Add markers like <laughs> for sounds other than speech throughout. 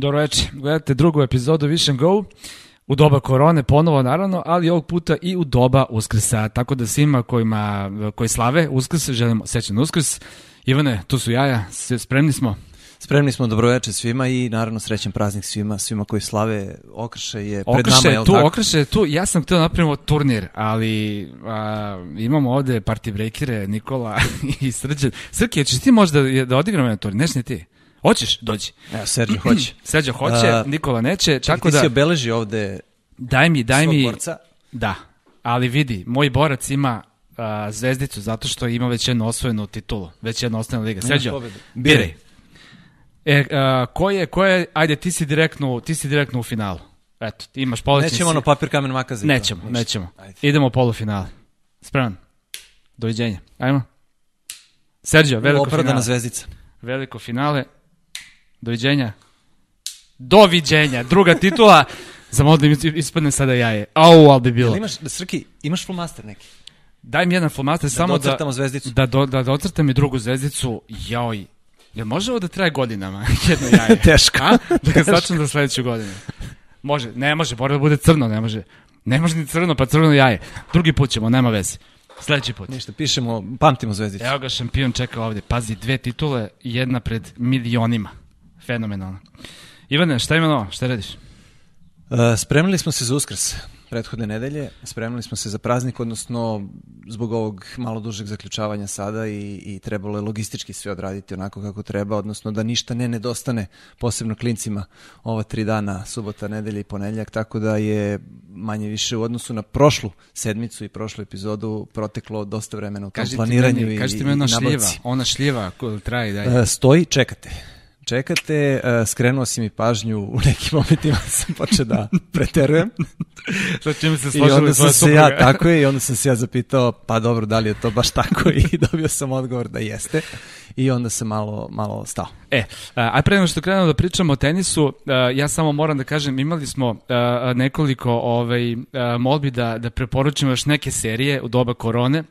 Dobro večer, gledate drugu epizodu Vision Go u doba korone ponovo naravno, ali ovog puta i u doba Uskrsa, tako da svima kojima, koji slave Uskrs, želimo srećan Uskrs. Ivane, tu su jaja, spremni smo? Spremni smo, dobroveče svima i naravno srećan praznik svima, svima koji slave Okrše je pred okrše nama. Je tu, Okrše je tu, ja sam htio da napravimo turnir, ali a, imamo ovde party breakere, Nikola <laughs> i Srđan. Srki, ćeš ti možda da, odigramo na turnir, neš ne ti? Hoćeš, dođi. Evo, Serđo <clears throat> hoće. Serđo hoće, uh, Nikola neće, čak tako da... Ti si obeleži ovde Daj mi, daj mi... Borca. Da, ali vidi, moj borac ima uh, zvezdicu zato što ima već jednu osvojenu titulu, već jednu osvojenu liga. Serđo, biraj. E, uh, ko je, ko je, ajde, ti si direktno, ti si direktno u finalu. Eto, ti imaš polećni Nećemo ono papir, kamen, makazi. Nećemo, to. nećemo. Ajde. Idemo u polufinale. Spreman. Doviđenja. Ajmo. Serđo, veliko Opravdana finale. zvezdica. Veliko finale. Doviđenja. Doviđenja. Druga titula. <laughs> Za da ispadne sada jaje. Au, ali bi bilo. Jel imaš, Srki, imaš flomaster neki? Daj mi jedan flomaster da samo da... zvezdicu. Da, do, da docrtam i drugu zvezdicu. Joj. Jel može ovo da traje godinama? <laughs> Jedno <laughs> jaje. Teško. A? Da ga začnem za sledeću godinu. Može, ne može, mora da bude crno, ne može. Ne može ni crno, pa crno jaje. Drugi put ćemo, nema veze. Sledeći put. Ništa, pišemo, pamtimo zvezdicu. Evo ga šampion čeka ovde. Pazi, dve titule, jedna pred milionima. Fenomenalno. Ivane, šta ima novo? Šta radiš? Uh, spremili smo se za uskrs prethodne nedelje, spremili smo se za praznik, odnosno zbog ovog malo dužeg zaključavanja sada i, i trebalo je logistički sve odraditi onako kako treba, odnosno da ništa ne nedostane, posebno klincima ova tri dana, subota, nedelja i ponedljak, tako da je manje više u odnosu na prošlu sedmicu i prošlu epizodu proteklo dosta vremena u tom kaži planiranju meni, i, kaži ti mi ona šljiva, ona šljiva koja traje dalje. Uh, stoji, čekate čekate, uh, skrenuo si mi pažnju u nekim momentima sam počeo da preterujem. <laughs> Sa čim se složili I onda sam se ja, tako je, i onda sam se ja zapitao, pa dobro, da li je to baš tako <laughs> i dobio sam odgovor da jeste. I onda sam malo, malo stao. E, a pre nego što krenemo da pričamo o tenisu, ja samo moram da kažem, imali smo nekoliko ovaj, molbi da, da preporučimo još neke serije u doba korone,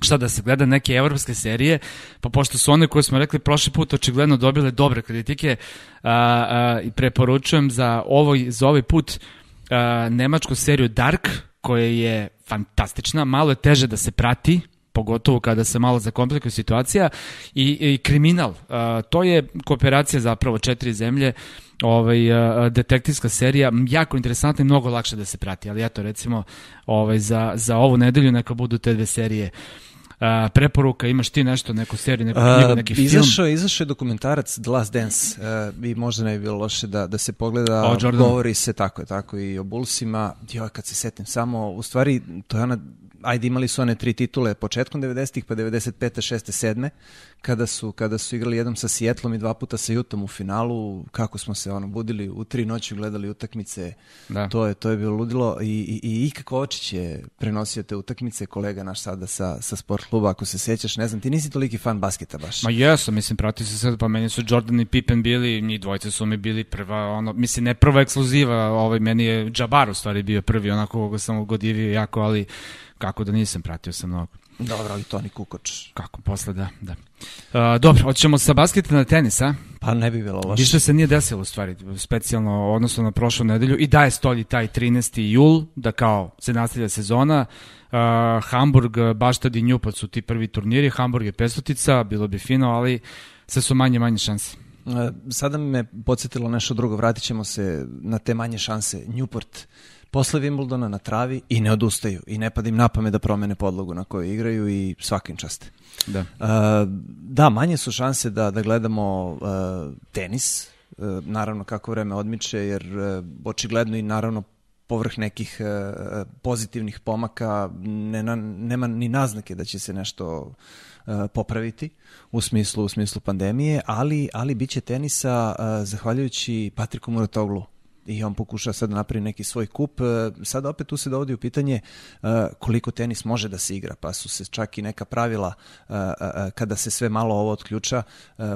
šta da se gleda neke evropske serije, pa pošto su one koje smo rekli prošli put očigledno dobile dobre kritike a, a, i preporučujem za, ovo, za ovaj put a, nemačku seriju Dark, koja je fantastična, malo je teže da se prati, pogotovo kada se malo zakomplikuje situacija, i, i kriminal. A, to je kooperacija zapravo četiri zemlje, ovaj, a, detektivska serija, jako interesantna i mnogo lakše da se prati, ali eto recimo ovaj, za, za ovu nedelju neka budu te dve serije a, preporuka, imaš ti nešto, neku seriju, neku knjigu, neki film? Izašao je, izašao je dokumentarac The Last Dance uh, i možda ne bi bilo loše da, da se pogleda, o, govori se tako tako i o Bullsima, joj kad se setim samo, u stvari to je ona ajde imali su one tri titule početkom 90-ih pa 95. 6. 7. kada su kada su igrali jednom sa Sietlom i dva puta sa Jutom u finalu kako smo se ono budili u tri noći gledali utakmice da. to je to je bilo ludilo i i i Ika Kovačić je prenosio te utakmice kolega naš sada sa sa sport kluba ako se sećaš ne znam ti nisi toliki fan basketa baš Ma jesam mislim pratio se sad pa meni su Jordan i Pippen bili njih dvojice su mi bili prva ono mislim ne prva ekskluziva ovaj meni je Džabar u stvari bio prvi onako koga sam ugodivio jako ali Kako da nisam, pratio sam mnogo. Dobro, ali Toni Kukoč. Kako, posle da, da. Uh, dobro, hoćemo sa basketa na tenis, a? Pa ne bi bilo loše. Ništa se nije desilo u stvari, specijalno odnosno na prošlu nedelju i daje stolji taj 13. jul, da kao se nastavlja sezona. Uh, Hamburg, Baštad i Njupat su ti prvi turniri, Hamburg je pestotica, bilo bi fino, ali sve su manje manje šanse. Uh, sada me podsjetilo nešto drugo, vratit ćemo se na te manje šanse. Newport posle Wimbledona na travi i ne odustaju i ne padim na pamet da promene podlogu na kojoj igraju i svakim časte. Da. Uh, da, manje su šanse da, da gledamo uh, tenis, uh, naravno kako vreme odmiče, jer uh, očigledno i naravno povrh nekih uh, pozitivnih pomaka ne, na, nema ni naznake da će se nešto uh, popraviti u smislu u smislu pandemije, ali ali biće tenisa uh, zahvaljujući Patriku Muratoglu i on pokuša sad da napravi neki svoj kup. E, sad opet tu se dovodi u pitanje e, koliko tenis može da se igra, pa su se čak i neka pravila e, kada se sve malo ovo otključa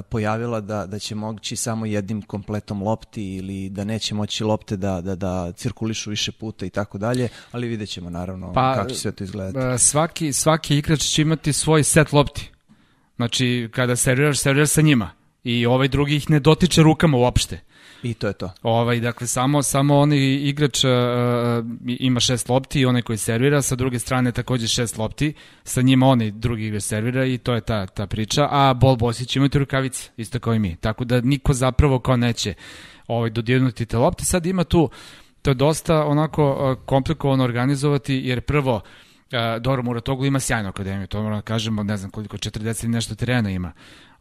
pojavila da, da će moći samo jednim kompletom lopti ili da neće moći lopte da, da, da cirkulišu više puta i tako dalje, ali vidjet ćemo naravno pa, kako će sve to izgledati. Svaki, svaki igrač će imati svoj set lopti. Znači, kada serviraš, serviraš sa njima i ovaj drugi ih ne dotiče rukama uopšte I to je to. Ovaj, dakle, samo, samo onaj igrač uh, ima šest lopti i onaj koji servira, sa druge strane takođe šest lopti, sa njima onaj drugi igrač servira i to je ta, ta priča, a Bol Bosić imati rukavice, isto kao i mi. Tako da niko zapravo kao neće ovaj, dodirnuti te lopte. Sad ima tu, to je dosta onako komplikovano organizovati, jer prvo, Doro Muratoglu ima sjajnu akademiju, to moramo da kažemo, ne znam koliko, 40 nešto terena ima.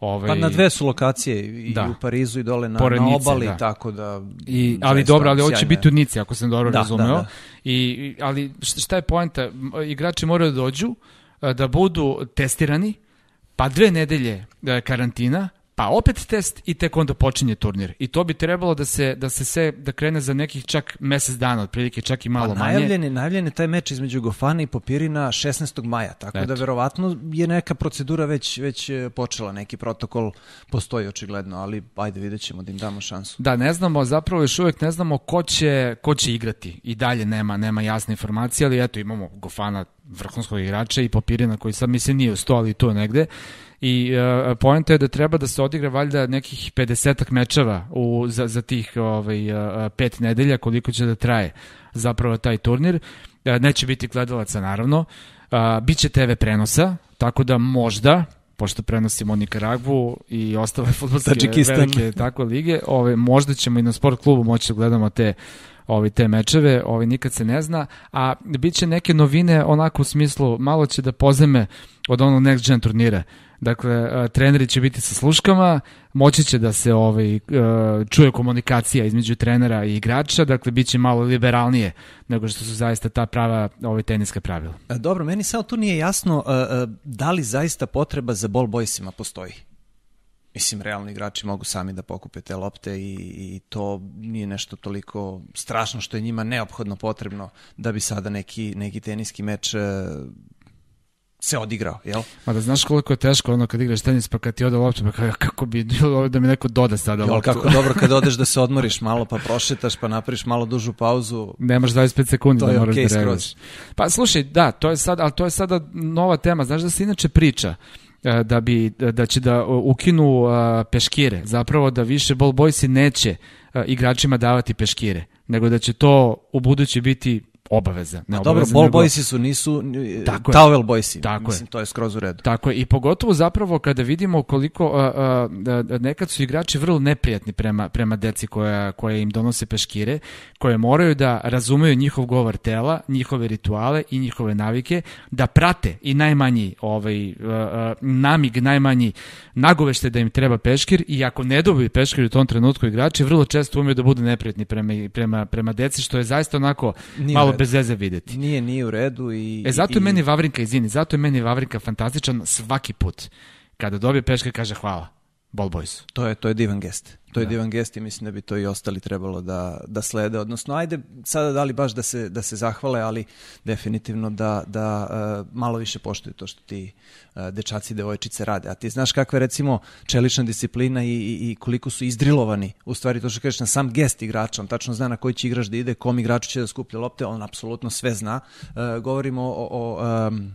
Ovaj, pa na dve su lokacije, i da. u Parizu i dole na, Pored na obali, da. tako da... I, ali dobro, ali ovo će biti u Nici, ako sam dobro da, razumeo. Da, da. I, ali šta je poenta? Igrači moraju da dođu, da budu testirani, pa dve nedelje karantina, pa opet test i tek onda počinje turnir. I to bi trebalo da se da se sve da krene za nekih čak mesec dana, otprilike čak i malo pa, manje. Najavljen je, najavljen je taj meč između Gofana i Popirina 16. maja, tako da Eto. da verovatno je neka procedura već već e, počela, neki protokol postoji očigledno, ali ajde videćemo da im damo šansu. Da, ne znamo, zapravo još uvek ne znamo ko će ko će igrati. I dalje nema nema jasne informacije, ali eto imamo Gofana vrhunskog igrača i Popirina koji sad mislim nije u sto, ali tu negde i uh, poenta je da treba da se odigra valjda nekih 50 mečeva u, za, za tih ovaj, uh, pet nedelja koliko će da traje zapravo taj turnir. Uh, neće biti gledalaca naravno, uh, biće TV prenosa, tako da možda pošto prenosimo Nikaragvu i ostale <laughs> futbolske velike takve lige, ove, možda ćemo i na sport klubu moći da gledamo te ovi te mečeve, ovi nikad se ne zna, a bit će neke novine onako u smislu, malo će da pozeme od onog next gen turnira. Dakle, treneri će biti sa sluškama, moći će da se ovaj, čuje komunikacija između trenera i igrača, dakle, bit će malo liberalnije nego što su zaista ta prava ovaj, teniska pravila. E, dobro, meni sad tu nije jasno da li zaista potreba za ball boysima postoji. Mislim, realni igrači mogu sami da pokupe te lopte i, i to nije nešto toliko strašno što je njima neophodno potrebno da bi sada neki, neki teniski meč se odigrao, jel? Ma da znaš koliko je teško ono kad igraš tenis pa kad ti ode lopta, pa kako bi da mi neko doda sada loptu. kako dobro kad odeš da se <laughs> odmoriš malo pa prošetaš pa napraviš malo dužu pauzu. Nemaš 25 sekundi to da moraš okay, da reaguješ. Pa slušaj, da, to je sad, ali to je sada nova tema. Znaš da se inače priča e, da bi da će da ukinu peškire, zapravo da više ball boysi neće igračima davati peškire, nego da će to u budući biti obaveza. Ne dobro, ball nego... boysi su, nisu tako towel boysi. Tako Mislim, je. to je skroz u redu. Tako je. I pogotovo zapravo kada vidimo koliko uh, uh, nekad su igrači vrlo neprijatni prema, prema deci koja, koja im donose peškire, koje moraju da razumeju njihov govor tela, njihove rituale i njihove navike, da prate i najmanji ovaj, uh, namig, najmanji nagovešte da im treba peškir i ako ne dobiju peškir u tom trenutku igrači, vrlo često umeju da budu neprijatni prema, prema, prema deci, što je zaista onako Nije malo bez veze videti. Nije, nije u redu i... E, zato je i... meni Vavrinka, izvini, zato je meni Vavrinka fantastičan svaki put. Kada dobije peške, kaže hvala. Ball Boys. To je, to je divan gest. To je da. divan gest i mislim da bi to i ostali trebalo da, da slede. Odnosno, ajde sada da li baš da se, da se zahvale, ali definitivno da, da uh, malo više poštuju to što ti uh, dečaci i devojčice rade. A ti znaš kakva je recimo čelična disciplina i, i, i koliko su izdrilovani. U stvari to što kažeš na sam gest igrača. On tačno zna na koji će igrač da ide, kom igraču će da skuplja lopte. On apsolutno sve zna. Uh, govorimo o, o um,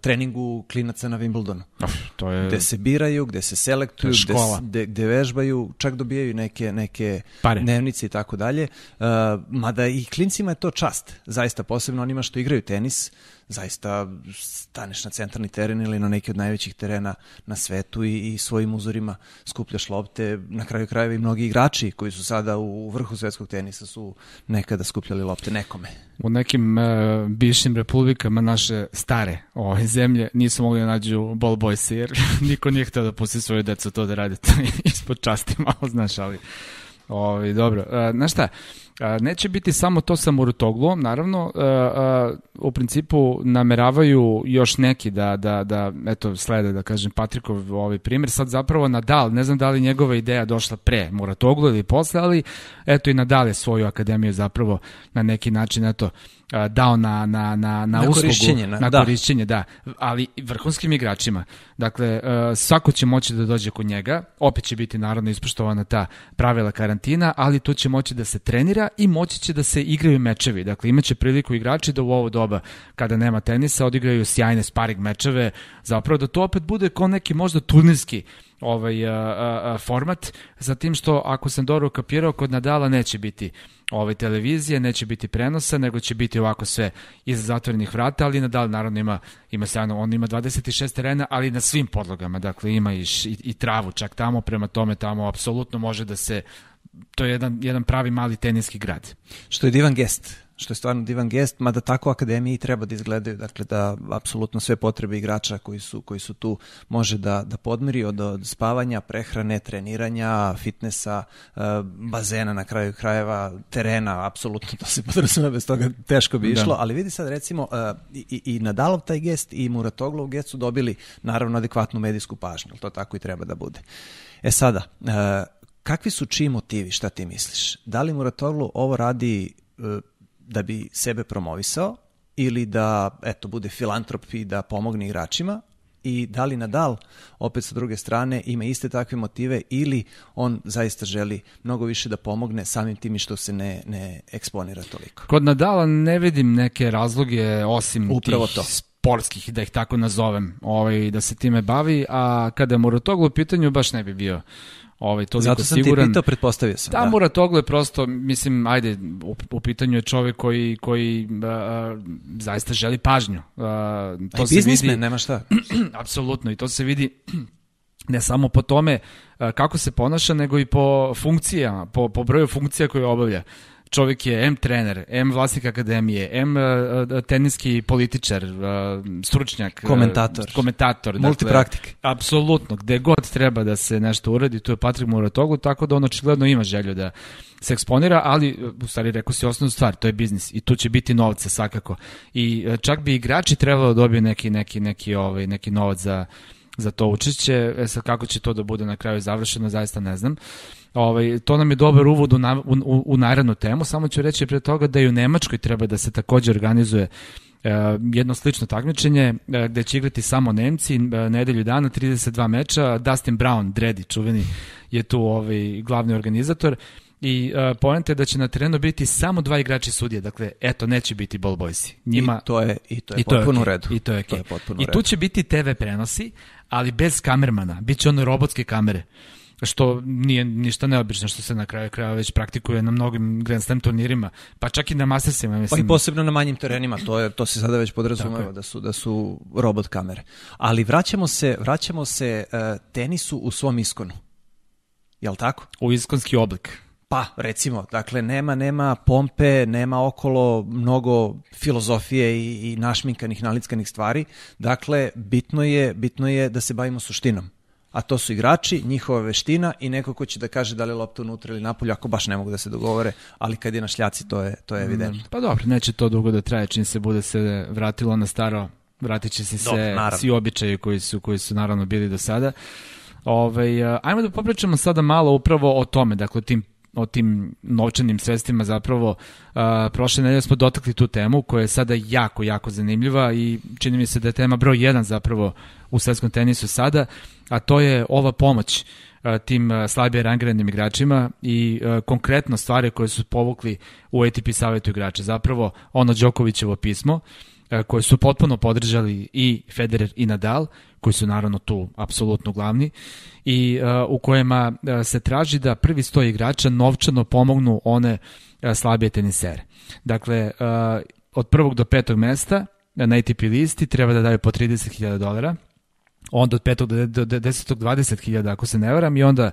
treningu klinaca na Wimbledonu. Of, to je... Gde se biraju, gde se selektuju, gde, gde, gde vežbaju, čak dobijaju neke, neke Pare. dnevnice i tako dalje. Uh, mada i klincima je to čast, zaista posebno onima što igraju tenis, zaista staneš na centralni teren ili na neki od najvećih terena na svetu i, i svojim uzorima skupljaš lopte. Na kraju krajeva i mnogi igrači koji su sada u vrhu svetskog tenisa su nekada skupljali lopte nekome. U nekim uh, bivšim republikama naše stare ove zemlje nisu mogli da nađu ball boys <laughs> jer niko nije htio da pusti svoju decu to da rade <laughs> ispod časti malo, znaš, ali Ovi, dobro. Uh, znaš šta, Neće biti samo to sa Murutoglom, naravno, u principu nameravaju još neki da, da, da eto, slede, da kažem, Patrikov ovaj primjer. Sad zapravo Nadal, ne znam da li njegova ideja došla pre Muratoglu ili posle, ali eto i Nadal je svoju akademiju zapravo na neki način, eto, dao na, na, na, na, na uslugu, korišćenje, na, na da. korišćenje, da, ali vrhunskim igračima. Dakle, svako će moći da dođe kod njega, opet će biti naravno ispoštovana ta pravila karantina, ali tu će moći da se trenira i moći će da se igraju mečevi. Dakle, imaće priliku igrači da u ovo doba, kada nema tenisa, odigraju sjajne sparing mečeve, zapravo da to opet bude kao neki možda turnirski ovaj a, a, a, format, za tim što ako sam dobro kapirao, kod Nadala neće biti ovaj televizije, neće biti prenosa, nego će biti ovako sve iza zatvorenih vrata, ali Nadal naravno ima ima sjajno, on ima 26 terena, ali na svim podlogama, dakle ima i, i, i travu čak tamo, prema tome tamo apsolutno može da se to je jedan, jedan pravi mali teniski grad. Što je divan gest što je stvarno divan gest, mada tako akademiji treba da izgledaju, dakle da apsolutno sve potrebe igrača koji su, koji su tu može da, da podmiri od, od spavanja, prehrane, treniranja, fitnessa, uh, bazena na kraju krajeva, terena, apsolutno to se podrazumeva, bez toga teško bi da. išlo, ali vidi sad recimo uh, i, i Nadalov taj gest i Muratoglov gest su dobili naravno adekvatnu medijsku pažnju, to tako i treba da bude. E sada, uh, kakvi su čiji motivi, šta ti misliš? Da li Muratoglu ovo radi da bi sebe promovisao ili da eto bude filantrop i da pomogne igračima i da li Nadal opet sa druge strane ima iste takve motive ili on zaista želi mnogo više da pomogne samim tim što se ne, ne eksponira toliko. Kod Nadala ne vidim neke razloge osim Upravo tih to sportskih, da ih tako nazovem, ovaj, da se time bavi, a kada je Muratoglu u pitanju baš ne bi bio ovaj, toliko Zato sam siguran. ti pitao, pretpostavio sam. Da, da. Muratoglu je prosto, mislim, ajde, u, u pitanju je čovek koji, koji uh, zaista želi pažnju. Uh, to A se vidi, nema šta. <clears throat> apsolutno, i to se vidi ne samo po tome uh, kako se ponaša, nego i po funkcijama, po, po broju funkcija koje obavlja čovjek je M trener, M vlasnik akademije, M uh, teniski političar, uh, stručnjak, komentator, uh, komentator dakle, multipraktik. Dakle, apsolutno, gde god treba da se nešto uradi, tu je Patrik Muratoglu, tako da on očigledno ima želju da se eksponira, ali u stvari rekao si osnovnu stvar, to je biznis i tu će biti novca svakako. I čak bi igrači trebalo da dobiju neki neki neki ovaj neki novac za za to učešće, e sad kako će to da bude na kraju završeno, zaista ne znam. Ovaj, to nam je dobar uvod u, na, u, u narednu temu, samo ću reći pre toga da i u Nemačkoj treba da se takođe organizuje Uh, jedno slično takmičenje uh, gde će igrati samo Nemci uh, nedelju dana 32 meča Dustin Brown Dredi čuveni je tu ovaj glavni organizator i uh, poenta je da će na terenu biti samo dva igrači sudije, dakle, eto, neće biti ball boysi. Njima, I to je, i to je i to potpuno je okay. u redu. I to je, okay. to je potpuno I tu će biti TV prenosi, ali bez kamermana, bit će one robotske kamere što nije ništa neobično što se na kraju kraja već praktikuje na mnogim Grand Slam turnirima, pa čak i na Mastersima, mislim. Pa i posebno na manjim terenima, to je to se sada već podrazumeva da su da su robot kamere. Ali vraćamo se, vraćamo se uh, tenisu u svom iskonu. Jel tako? U iskonski oblik. Pa, recimo, dakle, nema, nema pompe, nema okolo mnogo filozofije i, i našminkanih, nalickanih stvari. Dakle, bitno je, bitno je da se bavimo suštinom a to su igrači, njihova veština i neko ko će da kaže da li je lopta unutra ili napolju, ako baš ne mogu da se dogovore, ali kad je na šljaci to je, to je evidentno. Pa dobro, neće to dugo da traje, čim se bude se vratilo na staro, vratit će se se svi običaji koji su, koji su naravno bili do sada. Ove, ovaj, ajmo da popričamo sada malo upravo o tome, dakle tim o tim novčanim sredstvima zapravo uh, prošle nedelje smo dotakli tu temu koja je sada jako, jako zanimljiva i čini mi se da je tema broj 1 zapravo u svetskom tenisu sada, a to je ova pomoć uh, tim uh, slabije rangiranim igračima i uh, konkretno stvari koje su povukli u ATP savjetu igrača. Zapravo ono Đokovićevo pismo koje su potpuno podržali i Federer i Nadal, koji su naravno tu apsolutno glavni i uh, u kojima uh, se traži da prvi sto igrača novčano pomognu one uh, slabije tenisere. Dakle, uh, od prvog do petog mesta na ATP listi treba da daju po 30.000 dolara, onda od 5. do, do 10. 20.000 ako se ne varam i onda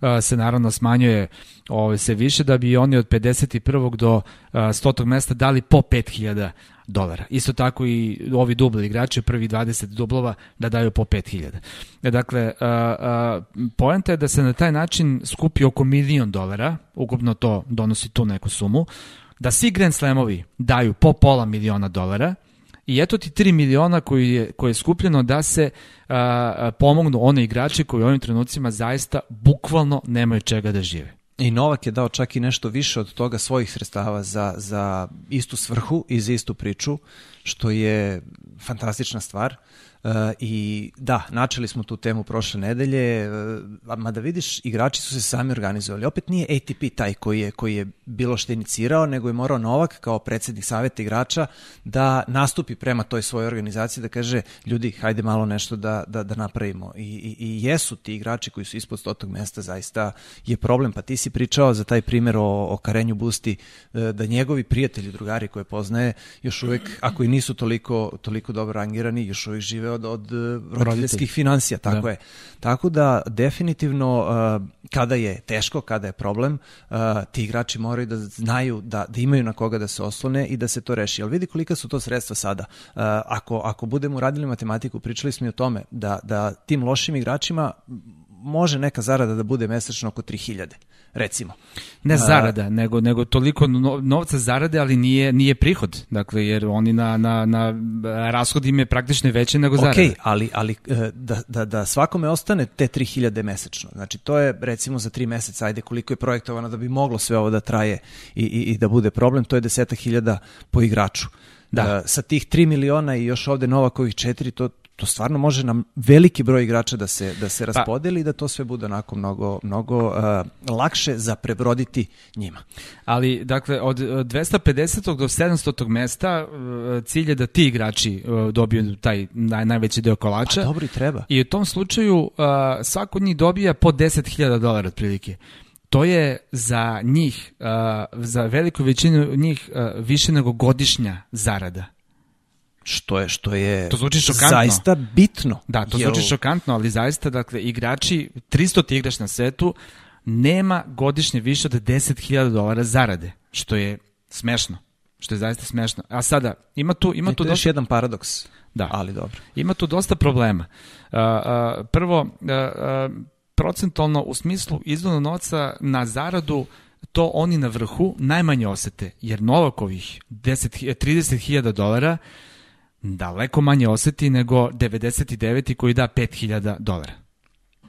uh, se naravno smanjuje ovaj, se više da bi oni od 51. do uh, 100. mesta dali po 5.000 dolara. Isto tako i ovi dubli igrači, prvi 20 dublova, da daju po 5000. E, dakle, poenta je da se na taj način skupi oko milion dolara, ukupno to donosi tu neku sumu, da svi Grand Slamovi daju po pola miliona dolara, I eto ti 3 miliona koji je, koje je skupljeno da se a, pomognu one igrači koji u ovim trenucima zaista bukvalno nemaju čega da žive. I Novak je dao čak i nešto više od toga svojih sredstava za, za istu svrhu i za istu priču, što je fantastična stvar. Uh, I da, načeli smo tu temu prošle nedelje, uh, mada vidiš, igrači su se sami organizovali. Opet nije ATP taj koji je, koji je bilo što inicirao, nego je morao Novak kao predsednik saveta igrača da nastupi prema toj svojoj organizaciji, da kaže, ljudi, hajde malo nešto da, da, da napravimo. I, i, I jesu ti igrači koji su ispod stotog mesta, zaista je problem. Pa ti si pričao za taj primer o, o Karenju Busti, uh, da njegovi prijatelji, drugari koje poznaje, još uvek, ako i toliko, toliko dobro rangirani, još uvek žive od, od uh, roditeljskih financija, tako da. je. Tako da definitivno uh, kada je teško, kada je problem, uh, ti igrači moraju da znaju da, da imaju na koga da se oslone i da se to reši. Ali vidi kolika su to sredstva sada. Ako, ako budemo radili matematiku, pričali smo i o tome da, da tim lošim igračima može neka zarada da bude mesečno oko 3000 recimo. Ne zarada, A, nego nego toliko novca zarade, ali nije nije prihod. Dakle jer oni na na na rashod im je praktično veći nego zarada. Okej, okay, ali ali e, da, da da svakome ostane te 3000 mesečno. Znači to je recimo za 3 meseca, ajde koliko je projektovano da bi moglo sve ovo da traje i i, i da bude problem, to je 10.000 po igraču. Da. sa tih 3 miliona i još ovde Novakovih 4, to, to stvarno može nam veliki broj igrača da se da se pa- raspodeli pa, da to sve bude onako mnogo mnogo uh, lakše za prebroditi njima. Ali dakle od 250. do 700. mesta uh, cilj je da ti igrači uh, dobiju taj naj, najveći deo kolača. Pa dobro i treba. I u tom slučaju uh, svako od njih dobija po 10.000 dolara otprilike to je za njih, uh, za veliku većinu njih uh, više nego godišnja zarada što je što je to zvuči šokantno. zaista bitno. Da, to jel... zvuči šokantno, ali zaista dakle igrači 300 ti igraš na svetu nema godišnje više od 10.000 dolara zarade, što je smešno. Što je zaista smešno. A sada, ima tu... Ima tu dosta... jedan paradoks, da. ali dobro. Ima tu dosta problema. Uh, uh, prvo, uh, procentualno u smislu izdvona novca na zaradu to oni na vrhu najmanje osete, jer Novakovih 30.000 dolara daleko manje oseti nego 99. koji da 5000 dolara.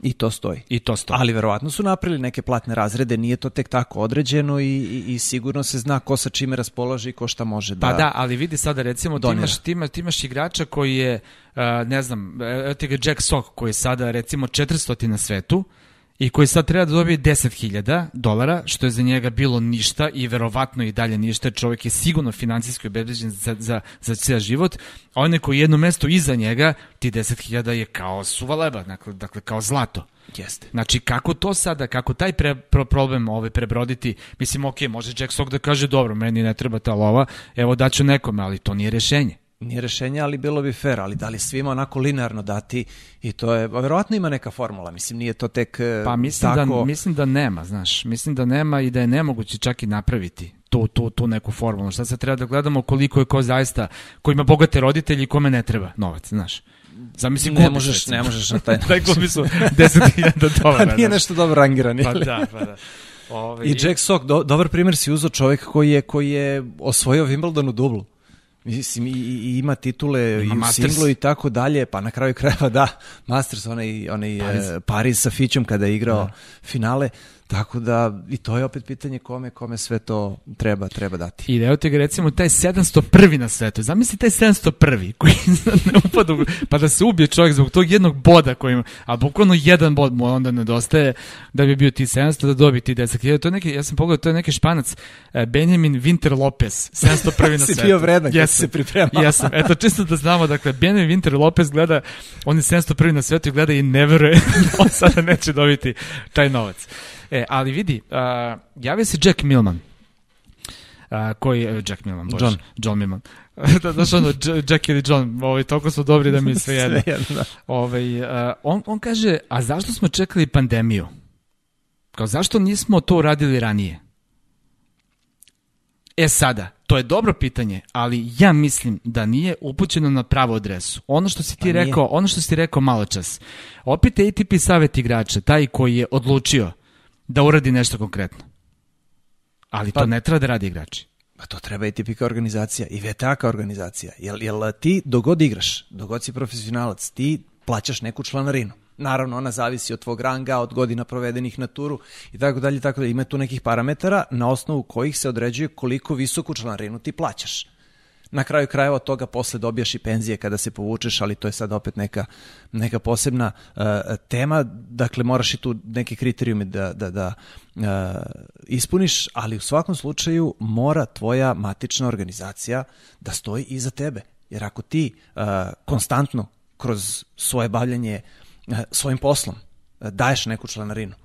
I to stoji. I to stoji. Ali verovatno su napravili neke platne razrede, nije to tek tako određeno i, i, i sigurno se zna ko sa čime raspolaže i ko šta može da Pa da, ali vidi sada recimo ti imaš, ti, imaš, ti imaš igrača koji je, uh, ne znam, evo ti ga Jack Sock koji je sada recimo 400 na svetu, i koji sad treba da dobije 10.000 dolara, što je za njega bilo ništa i verovatno i dalje ništa, čovjek je sigurno financijski obezbeđen za, za, za cijel život, a onaj koji je jedno mesto iza njega, ti 10.000 je kao suva leba, dakle, dakle kao zlato. Jeste. Znači, kako to sada, kako taj pre, pro, problem ovaj prebroditi, mislim, ok, može Jack Sock da kaže, dobro, meni ne treba ta lova, evo daću nekome, ali to nije rešenje nije rešenje, ali bilo bi fair, ali da li svima onako linearno dati i to je, verovatno ima neka formula, mislim nije to tek e, Pa mislim, tako... da, mislim da nema, znaš, mislim da nema i da je nemoguće čak i napraviti tu, tu, tu neku formulu. Šta se treba da gledamo koliko je ko zaista, ko ima bogate roditelji i kome ne treba novac, znaš. Zamisli ne možeš, recimo. ne možeš na taj <laughs> način. taj klubi su 10.000 dolara. Pa nije nešto dobro rangiran. Pa da, pa da. Ove, I Jack Sock, do, dobar primjer si uzao čovjek koji je, koji je osvojio Wimbledon u dublu. Mislim, i, i ima titule ima i u singlu i tako dalje, pa na kraju krajeva da, Masters, onaj, onaj Paris. Uh, Paris sa Fićom kada je igrao da. finale, Tako da, i to je opet pitanje kome, kome sve to treba, treba dati. I evo te ga recimo taj 701. na svetu. Zamisli taj 701. koji <laughs> ne upada, pa da se ubije čovjek zbog tog jednog boda koji ima, a bukvalno jedan bod mu onda nedostaje da bi bio ti 700 da dobi ti 10.000. To je neki, ja sam pogledao, to je neki španac, eh, Benjamin Winter Lopez, 701. na <laughs> svetu. si bio vredan kad se pripremao. Jesam, eto čisto da znamo, dakle, Benjamin Winter Lopez gleda, on je 701. na svetu i gleda i ne veruje <laughs> da on sada neće dobiti taj novac. E, ali vidi, uh, javio se Jack Milman. Uh, koji je Jack Milman, bože. John. John Milman. <laughs> da, znaš ono, Jack ili John, ovaj, toliko su dobri da mi <laughs> sve jedno. sve jedno. Ovaj, uh, on, on kaže, a zašto smo čekali pandemiju? Kao, zašto nismo to uradili ranije? E sada, to je dobro pitanje, ali ja mislim da nije upućeno na pravu adresu. Ono što si ti pa rekao, ono što si ti rekao malo čas. Opet ATP savjet igrača, taj koji je odlučio da uradi nešto konkretno. Ali pa, to ne treba da radi igrači. Pa to treba i tipika organizacija i VTA kao organizacija. Jel, jel ti dogod igraš, dogod si profesionalac, ti plaćaš neku članarinu. Naravno, ona zavisi od tvog ranga, od godina provedenih na turu i tako dalje, tako da ima tu nekih parametara na osnovu kojih se određuje koliko visoku članarinu ti plaćaš. Na kraju krajeva toga posle dobijaš i penzije kada se povučeš, ali to je sad opet neka, neka posebna uh, tema. Dakle, moraš i tu neke kriterijume da, da, da uh, ispuniš, ali u svakom slučaju mora tvoja matična organizacija da stoji iza tebe. Jer ako ti uh, konstantno kroz svoje bavljanje uh, svojim poslom daješ neku članarinu,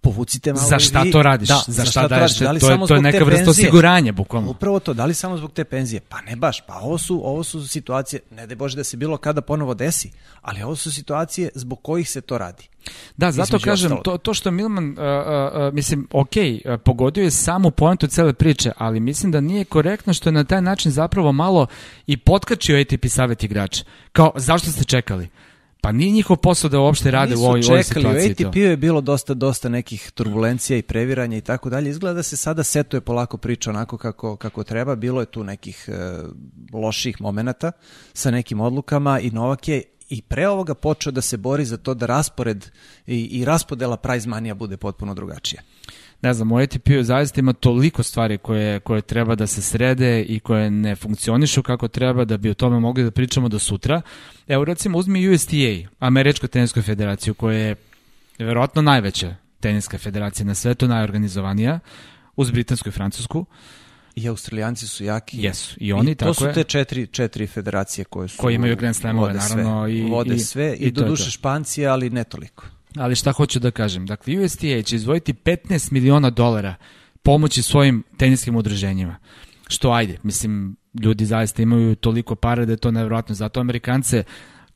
povucite malo Za šta vi, to radiš? Da, za šta daješ? radiš? Da li to je, to je neka vrsta osiguranja, bukvalno. Upravo to, da li samo zbog te penzije? Pa ne baš, pa ovo su, ovo su situacije, ne da Bože da se bilo kada ponovo desi, ali ovo su situacije zbog kojih se to radi. Da, zato Između kažem, ostalog. to, to što Milman, uh, uh, uh, mislim, ok, uh, pogodio je samu poentu cele priče, ali mislim da nije korektno što je na taj način zapravo malo i potkačio ATP savjet igrača. Kao, zašto ste čekali? Pa nije njihov posao da uopšte rade u ovoj, u ovoj Nisu čekali, u situaciji. ATP-u je bilo dosta, dosta nekih turbulencija i previranja i tako dalje. Izgleda da se sada setuje polako priča onako kako, kako treba. Bilo je tu nekih e, loših momenata sa nekim odlukama i Novak je i pre ovoga počeo da se bori za to da raspored i, i raspodela prize manija bude potpuno drugačija. Ne znam, u ATP-u zaista ima toliko stvari koje, koje treba da se srede i koje ne funkcionišu kako treba da bi o tome mogli da pričamo do sutra. Evo recimo uzmi USTA, Američku tenisku federaciju koja je verovatno najveća teniska federacija na svetu, najorganizovanija, uz britansku i francusku. I Australijanci su jaki. Jesu, i oni, I to tako su je. te četiri, četiri federacije koje su... Koje imaju Grand Slamove, naravno, i- vode i- sve i, i doduše. Špancije, ali ne toliko. Ali šta hoću da kažem? Dakle, USTA će izvojiti 15 miliona dolara pomoći svojim teniskim udruženjima. Što ajde, mislim, ljudi zaista imaju toliko para da je to nevjerojatno. Zato Amerikance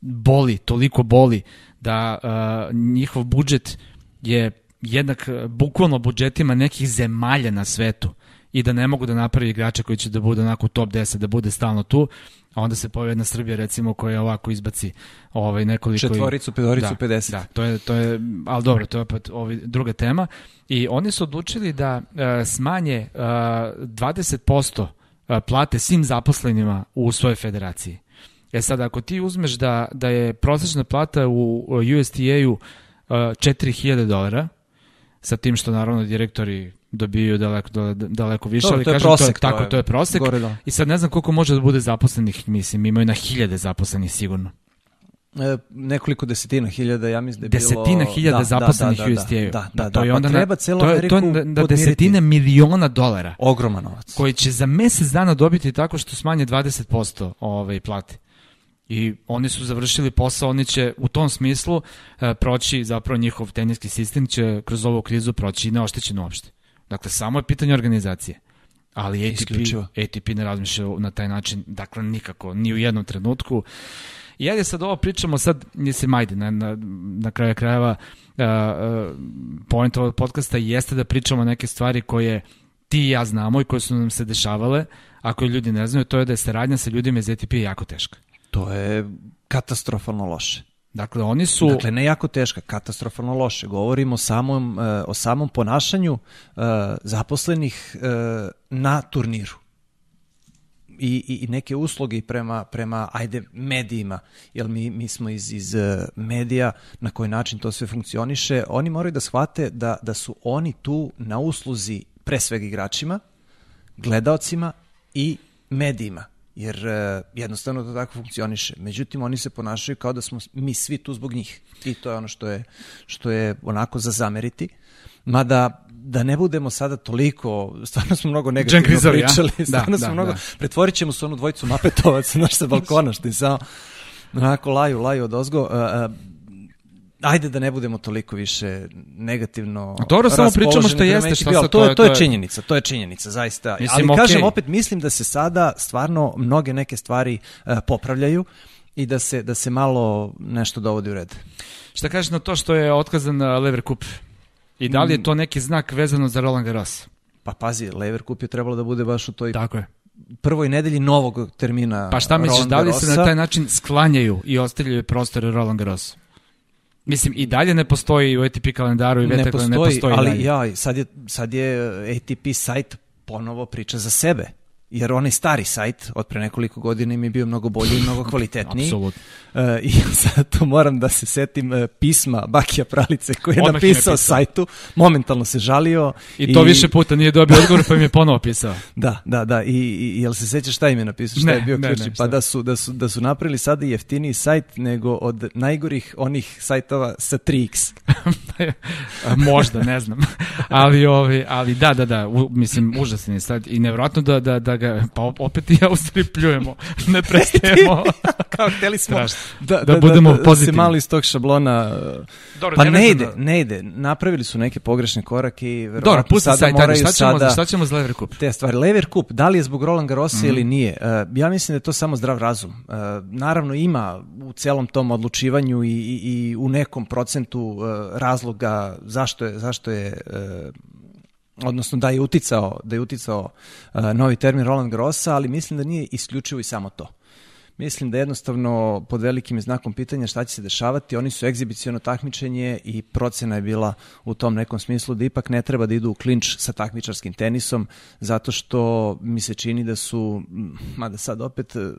boli, toliko boli da uh, njihov budžet je jednak bukvalno budžetima nekih zemalja na svetu i da ne mogu da napravi igrača koji će da bude onako top 10, da bude stalno tu, a onda se pojavi jedna Srbija recimo koja ovako izbaci ovaj nekoliko... Četvoricu, pedoricu, da, 50. Da, to je, to je, ali dobro, to je opet ovaj, druga tema. I oni su odlučili da uh, smanje uh, 20% uh, plate svim zaposlenima u svojoj federaciji. E sad, ako ti uzmeš da, da je prosječna plata u USTA-u uh, 4000 dolara, sa tim što naravno direktori dobiju daleko, daleko, daleko više, Dobro, ali to kažem, prosek, to je, to tako, je to je prosek. gore dole. I sad ne znam koliko može da bude zaposlenih, mislim, imaju na hiljade zaposlenih sigurno. E, nekoliko desetina hiljada, ja mislim da je Desetina bilo... hiljada zaposlenih da, u da, USTA-u. Da, da, da, to je pa onda treba na, celu to je, to je podmiriti. desetine miliona dolara Ogroman novac. koji će za mesec dana dobiti tako što smanje 20% ovaj, plate. I oni su završili posao, oni će u tom smislu e, proći, zapravo njihov teniski sistem će kroz ovu krizu proći neoštećen uopšte. Dakle, samo je pitanje organizacije. Ali ATP, Isključivo. ATP ne razmišlja na taj način, dakle nikako, ni u jednom trenutku. I ajde sad ovo pričamo sad, mislim, ajde, na, na, na kraju krajeva, uh, uh, point ovog podcasta jeste da pričamo neke stvari koje ti i ja znamo i koje su nam se dešavale, a koje ljudi ne znaju, to je da je saradnja sa ljudima iz ATP jako teška. To je katastrofalno loše. Dakle, oni su... Dakle, ne jako teška, katastrofalno loše. Govorimo samom, e, o samom ponašanju e, zaposlenih e, na turniru. I, i, neke usluge prema, prema ajde, medijima, jer mi, mi smo iz, iz medija, na koji način to sve funkcioniše, oni moraju da shvate da, da su oni tu na usluzi pre svega igračima, gledaocima i medijima jer e, jednostavno to tako funkcioniše. Međutim, oni se ponašaju kao da smo mi svi tu zbog njih. I to je ono što je, što je onako za zameriti. Mada, da ne budemo sada toliko, stvarno smo mnogo negativno a? pričali, Da, stvarno smo da, mnogo, da. pretvorit ćemo se onu dvojicu mapetovaca, znaš, sa <laughs> balkona, što je samo onako laju, laju od ozgo. Uh, uh, ajde da ne budemo toliko više negativno dobro, samo pričamo što jeste, šta sad, to, je, to je je- činjenica, to je činjenica, zaista. Mislim, ali kažem, okej. opet mislim da se sada stvarno mnoge neke stvari uh, popravljaju i da se, da se malo nešto dovodi u red. Šta kažeš na to što je otkazan uh, Lever Cup? I da li je to neki znak vezano za Roland Garros? Pa pazi, Lever Cup je trebalo da bude baš u toj Tako je. prvoj nedelji novog termina Pa šta misliš, da li se na taj način sklanjaju i ostavljaju prostore Roland Garros? Mislim, i dalje ne postoji u ATP kalendaru i ne VT postoji, ne postoji ali dalje. ja, sad je, sad je ATP sajt ponovo priča za sebe. Jer onaj stari sajt od pre nekoliko godina im je bio mnogo bolji i mnogo <laughs> kvalitetniji. Apsolutno. Uh, I <laughs> sad to moram da se setim uh, pisma Bakija Pralice koji je Odmah je napisao pisao. sajtu, momentalno se žalio. I to više puta nije dobio odgovor pa im je ponovo pisao. <laughs> Da, da, da. I, i jel se sećaš šta im je napisao? Šta Ne, je bio ne, ključni? ne, pa da su, da, su, da su napravili sada jeftiniji sajt nego od najgorih onih sajtova sa 3x. A, Možda, ne znam. ali, ovi, ali da, da, da, u, mislim, užasan je sad i nevjerojatno da, da, da ga, pa opet i ja u stvari pljujemo, <laughs> ne prestajemo. <laughs> Kao hteli smo Strašno. da, Da budemo se pozitivni. malo iz tog šablona... uh, Dobro, pa ne nevezano- ide, ne ide. Napravili su neke pogrešne korake i verovatno Dobro, pusti sada sajt, ajde, moraju šta ćemo, sada... šta ćemo za Lever Cup? te stvari. Lever Cup, da li je zbog Roland Garrosa Mhm. ili nije? Uh, ja mislim da je to samo zdrav razum. Uh, naravno ima u celom tom odlučivanju i, i, i u nekom procentu uh, razloga zašto je, zašto je uh, odnosno da je uticao, da je uticao uh, novi termin Roland Garrosa, ali mislim da nije isključivo i samo to. Mislim da jednostavno pod velikim znakom pitanja šta će se dešavati. Oni su egzibiciono takmičenje i procena je bila u tom nekom smislu da ipak ne treba da idu u klinč sa takmičarskim tenisom zato što mi se čini da su, mada sad opet e,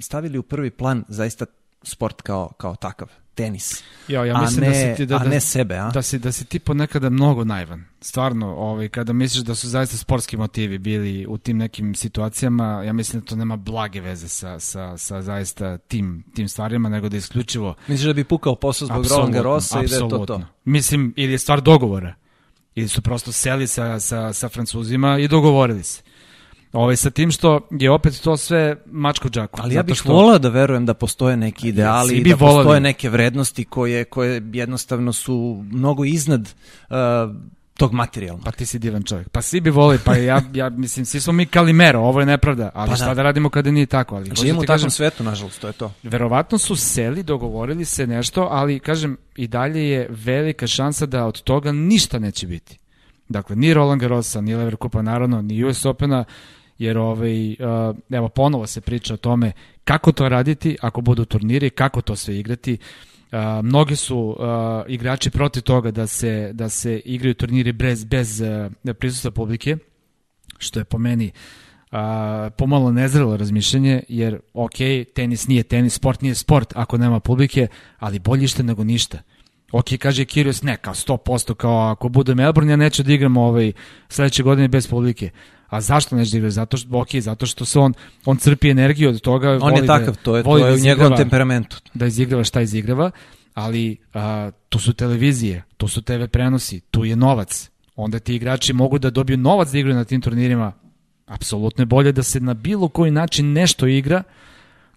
stavili u prvi plan zaista sport kao, kao takav, tenis. Ja A mislim da ne- si ti da, a da, ne sebe, a? Da si, da si ti ponekada mnogo naivan. Stvarno, ovaj, kada misliš da su zaista sportski motivi bili u tim nekim situacijama, ja mislim da to nema blage veze sa, sa, sa zaista tim, tim stvarima, nego da je isključivo Misliš da bi pukao posao zbog Roland Garrosa i da je to to? Mislim, ili je stvar dogovora. Ili su prosto seli sa, sa, sa Francuzima i dogovorili se. Ovaj, sa tim što je opet to sve mačka u džaku. Ali ja bih što- volao da verujem da postoje neki ideali bi da postoje neke vrednosti koje, koje jednostavno su mnogo iznad uh, tog materijalnog. Pa ti si divan čovjek. Pa svi bi volili, pa ja, ja mislim, svi smo mi kalimero, ovo je nepravda, ali Pa šta da. da. radimo kada nije tako? Ali, hoću Živimo da u takvom kažem, svetu, nažalost, to je to. verovatno su seli, dogovorili se nešto, ali kažem, i dalje je velika šansa da od toga ništa neće biti. Dakle, ni Roland Garrosa, ni Lever Kupa, naravno, ni US Opena, jer ovaj, uh, evo, ponovo se priča o tome kako to raditi ako budu turniri, kako to sve igrati. Uh, mnogi su uh, igrači protiv toga da se, da se igraju turniri bez, bez uh, prisustva publike, što je po meni a, pomalo nezrelo razmišljanje, jer ok, tenis nije tenis, sport nije sport ako nema publike, ali bolje što nego ništa. Ok, kaže Kyrgios, ne, kao 100%, kao ako bude Melbourne, ja neću da igram ovaj, sledeće godine bez publike. A zašto neće da igra? Zato što, ok, zato što se on, on crpi energiju od toga. On voli je takav, da, to je, to da je u njegovom temperamentu. da izigrava šta izigrava, ali a, tu su televizije, tu su TV prenosi, tu je novac. Onda ti igrači mogu da dobiju novac da igraju na tim turnirima. Apsolutno je bolje da se na bilo koji način nešto igra.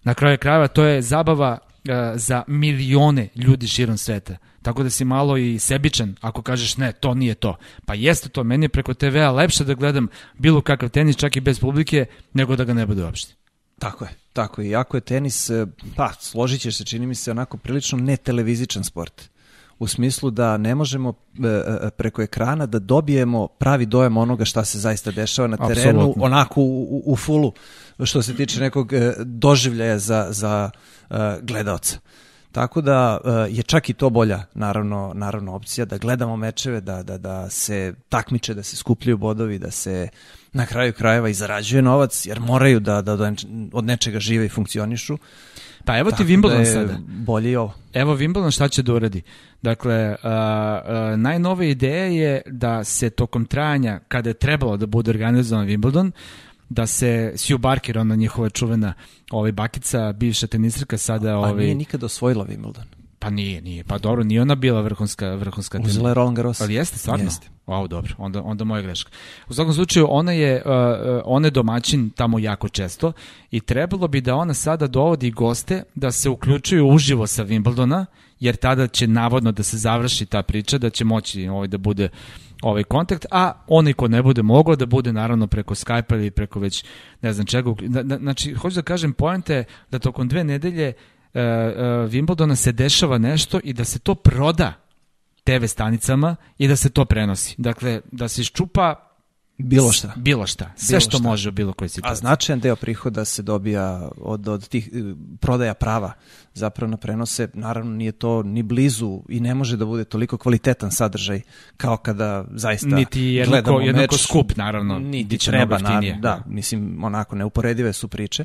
Na kraju krajeva to je zabava a, za milione ljudi širom sveta. Tako da si malo i sebičan ako kažeš ne, to nije to. Pa jeste to, meni je preko TV-a lepše da gledam bilo kakav tenis čak i bez publike nego da ga ne bude uopšte. Tako je, tako je. Iako je tenis, e, pa, složit ćeš se, čini mi se, onako prilično netelevizičan sport. U smislu da ne možemo e, e, preko ekrana da dobijemo pravi dojam onoga šta se zaista dešava na terenu, Apsolutno. onako u, u, u fulu, što se tiče nekog doživljaja za, za gledaoca. Tako da e, je čak i to bolja, naravno, naravno opcija, da gledamo mečeve, da, da, da se takmiče, da se skupljaju bodovi, da se na kraju krajeva i zarađuje novac, jer moraju da, da, da od nečega žive i funkcionišu. Pa evo ti Tako Wimbledon da sada. Bolje i ovo. Evo Wimbledon šta će da uradi. Dakle, uh, uh, najnove ideja je da se tokom trajanja, kada je trebalo da bude organizovan Wimbledon, da se Sue Barker, ona njihova čuvena ovaj, bakica, bivša tenisirka, sada... Ovaj, nije nikada osvojila Wimbledon. Pa nije, nije. Pa dobro, nije ona bila vrhunska, vrhunska Uzela je Roland Garros. Ali jeste, stvarno? Jeste. Wow, dobro, onda, onda moja greška. U svakom slučaju, ona je, uh, uh, ona je domaćin tamo jako često i trebalo bi da ona sada dovodi goste da se uključuju uživo sa Wimbledona, jer tada će navodno da se završi ta priča, da će moći ovaj, da bude ovaj kontakt, a onaj ko ne bude mogao da bude naravno preko Skype ili preko već ne znam čega. Znači, hoću da kažem, poenta je da tokom dve nedelje uh, uh, Wimbledona se dešava nešto i da se to proda TV stanicama i da se to prenosi. Dakle, da se iščupa Bilo šta. Bilo šta. Sve Bilo što šta. može u bilo kojoj A situaciji. značajan deo prihoda se dobija od, od tih e, prodaja prava zapravo na prenose. Naravno nije to ni blizu i ne može da bude toliko kvalitetan sadržaj kao kada zaista Niti jednako, gledamo jednako meč. skup, naravno. Niti treba, mnogo jeftinije. na, da, mislim, onako, neuporedive su priče,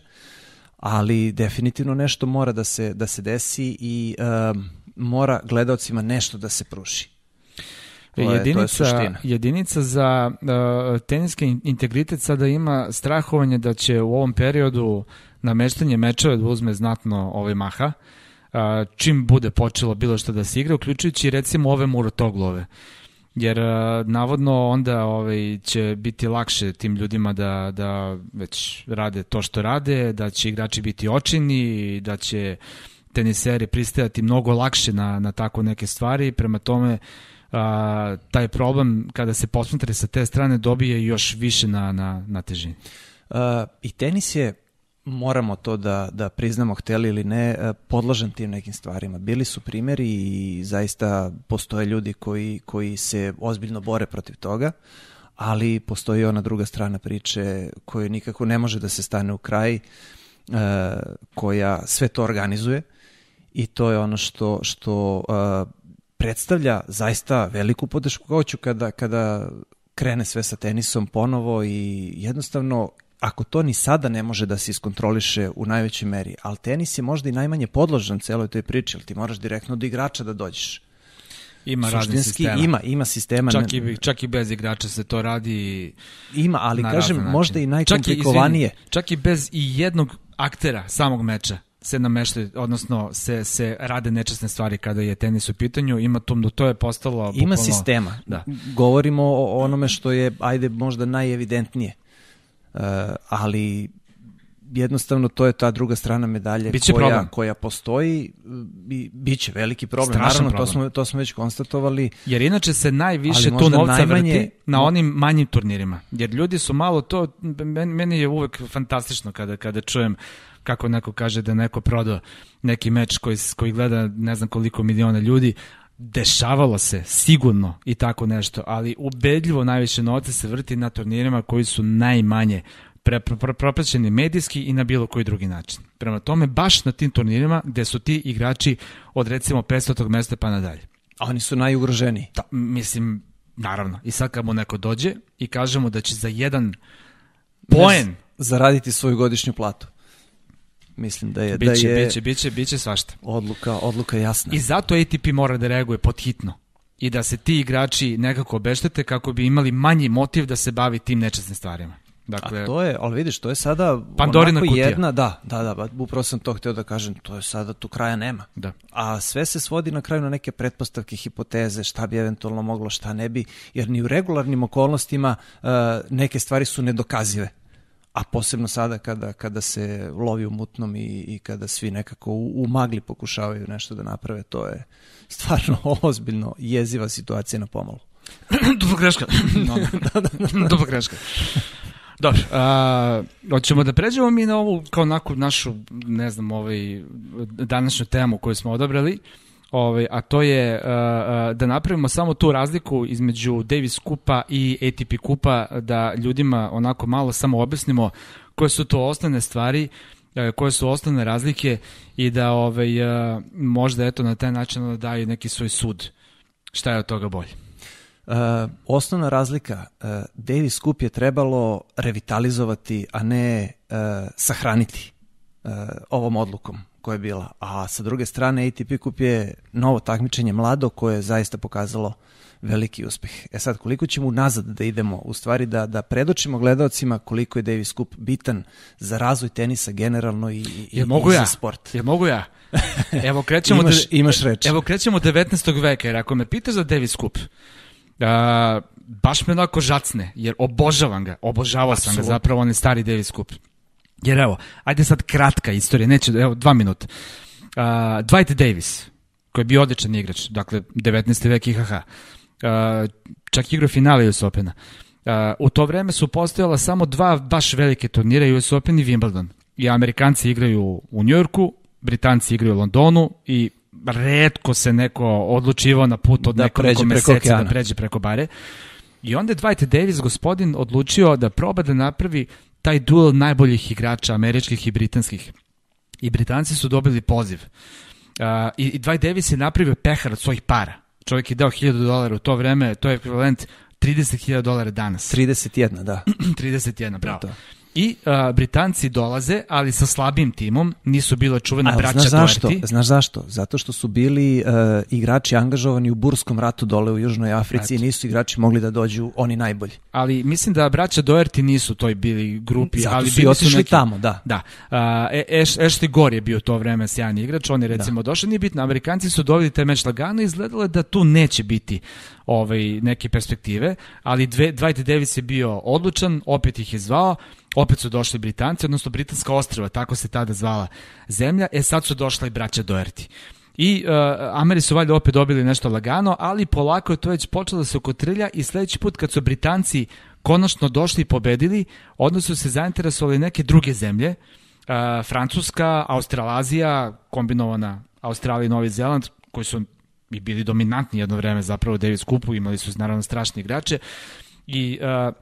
ali definitivno nešto mora da se, da se desi i um, mora gledaocima nešto da se pruži. To je- to je jedinica, jedinica za uh, teniski in- integritet sada ima strahovanje da će u ovom periodu nameštanje mečeva da uzme znatno ovaj maha. Uh, čim bude počelo bilo što da se igra, uključujući recimo ove murotoglove. Jer uh, navodno onda ovaj, će biti lakše tim ljudima da, da već rade to što rade, da će igrači biti očini, da će teniseri pristajati mnogo lakše na, na tako neke stvari. Prema tome, a, taj problem kada se posmatra sa te strane dobije još više na, na, na težini. Uh, I tenis je, moramo to da, da priznamo hteli ili ne, podložan tim nekim stvarima. Bili su primjeri i zaista postoje ljudi koji, koji se ozbiljno bore protiv toga, ali postoji ona druga strana priče koja nikako ne može da se stane u kraj, koja sve to organizuje i to je ono što, što predstavlja zaista veliku poteškoću kada, kada krene sve sa tenisom ponovo i jednostavno ako to ni sada ne može da se iskontroliše u najvećoj meri, ali tenis je možda i najmanje podložan celoj toj priči, ali ti moraš direktno do igrača da dođeš. Ima raznih sistema. ima, ima sistema. Čak i, čak i bez igrača se to radi i ima, ali kažem, možda i načine. Čak najkomplikovanije. izvini, čak i bez i jednog aktera samog meča se nameštaju, odnosno se, se rade nečasne stvari kada je tenis u pitanju, ima to, to je postalo Ima bukvalno- sistema. Da. Govorimo o onome što je, ajde, možda najevidentnije. Uh, ali jednostavno to je ta druga strana medalje Biće koja, problem. koja postoji i bit će veliki problem. Strašan Naravno, problem. To, smo, to smo već konstatovali. Jer inače se najviše tu novca najmanje- vrti na onim manjim turnirima. Jer ljudi su malo to, men- meni je uvek fantastično kada, kada čujem kako neko kaže da neko prodao neki meč koji, koji gleda ne znam koliko miliona ljudi, dešavalo se sigurno i tako nešto, ali ubedljivo najviše novca se vrti na turnirima koji su najmanje pre, pre, propraćeni medijski i na bilo koji drugi način. Prema tome, baš na tim turnirima gde su ti igrači od recimo 500. mesta pa nadalje. A oni su najugroženiji. Da, mislim, naravno. I sad kad mu neko dođe i kaže mu da će za jedan poen, Zaraditi svoju godišnju platu. Mislim da je, biće, da je biće, biće, biće svašta. odluka, odluka jasna. I zato ATP mora da reaguje pod hitno. I da se ti igrači nekako obeštete kako bi imali manji motiv da se bavi tim nečasnim stvarima. Dakle, A to je, ali vidiš, to je sada Pandorina onako kutija. jedna, da, da, da, upravo sam to hteo da kažem, to je sada, tu kraja nema. da. A sve se svodi na kraju na neke pretpostavke, hipoteze, šta bi eventualno moglo, šta ne bi, jer ni u regularnim okolnostima uh, neke stvari su nedokazive. A posebno sada kada, kada se lovi u mutnom i, i kada svi nekako u, u magli pokušavaju nešto da naprave, to je stvarno <laughs> ozbiljno jeziva situacija na pomalu. <clears throat> Dupa greška. no, <clears throat> no. Dupa greška. Dobro, a, hoćemo da pređemo mi na ovu kao naku našu, ne znam, ovaj, današnju temu koju smo odabrali, ovaj, a to je a, da napravimo samo tu razliku između Davis kupa i ATP kupa, da ljudima onako malo samo objasnimo koje su to osnovne stvari, e, koje su osnovne razlike i da ovaj, možda eto na taj način daju neki svoj sud šta je od toga bolje. Uh, osnovna razlika, uh, Davis Cup je trebalo revitalizovati, a ne uh, sahraniti uh, ovom odlukom koja je bila. A sa druge strane ATP Cup je novo takmičenje mlado koje je zaista pokazalo veliki uspeh. E sad, koliko ćemo nazad da idemo, u stvari da, da predočimo gledalcima koliko je Davis Cup bitan za razvoj tenisa generalno i, i, Jel i mogu ja? za sport. Jel mogu ja? <laughs> Evo krećemo Imaš, da, imaš reč. Evo krećemo od 19. veka, jer ako me pitaš za Davis Cup, a, baš me onako žacne, jer obožavam ga, obožavao sam ga zapravo onaj stari Davis Cup. Jer evo, ajde sad kratka istorija, neće, evo, dva minuta. Uh, Dwight Davis, koji je bio odličan igrač, dakle, 19. vek IHH, uh, čak igrao finale US Opena. Uh, u to vreme su postojala samo dva baš velike turnira, US Open i Wimbledon. I Amerikanci igraju u Njujorku, Britanci igraju u Londonu i redko se neko odlučivao na put od Da nekoliko meseci da pređe preko bare. I onda je Dwight Davis, gospodin, odlučio da proba da napravi taj duel najboljih igrača, američkih i britanskih. I Britanci su dobili poziv. Uh, i, I Dwight Davis je napravio pehar od svojih para. Čovjek je dao 1000 dolara u to vreme, to je ekvivalent 30.000 dolara danas. 31, da. <clears throat> 31, bravo. To. I uh, Britanci dolaze, ali sa slabim timom, nisu bila čuvena A, braća znaš zašto? Doherty. Znaš zašto? Zato što su bili uh, igrači angažovani u Burskom ratu dole u Južnoj Africi i nisu igrači mogli da dođu oni najbolji. Ali mislim da braća Doherty nisu toj bili grupi. Zato ali su i otišli neki- tamo, da. Da. Uh, Eš, Ashley Gore je bio to vreme sjajan igrač, on je recimo došao, nije bitno, Amerikanci su dobili taj meč lagano i izgledalo je da tu neće biti ovaj, neke perspektive, ali dve, Dwight Davis je bio odlučan, opet ih je zvao, opet su došli Britanci, odnosno Britanska ostrava, tako se tada zvala zemlja, e sad su došla i braća Doherty. I uh, Ameri su valjda opet dobili nešto lagano, ali polako je to već počelo da se okotrlja i sledeći put kad su Britanci konačno došli i pobedili, odnosno su se zainteresovali neke druge zemlje, uh, Francuska, Australazija, kombinovana Australija i Novi Zeland, koji su i bili dominantni jedno vreme zapravo u Davis Cupu, imali su naravno strašne igrače i uh,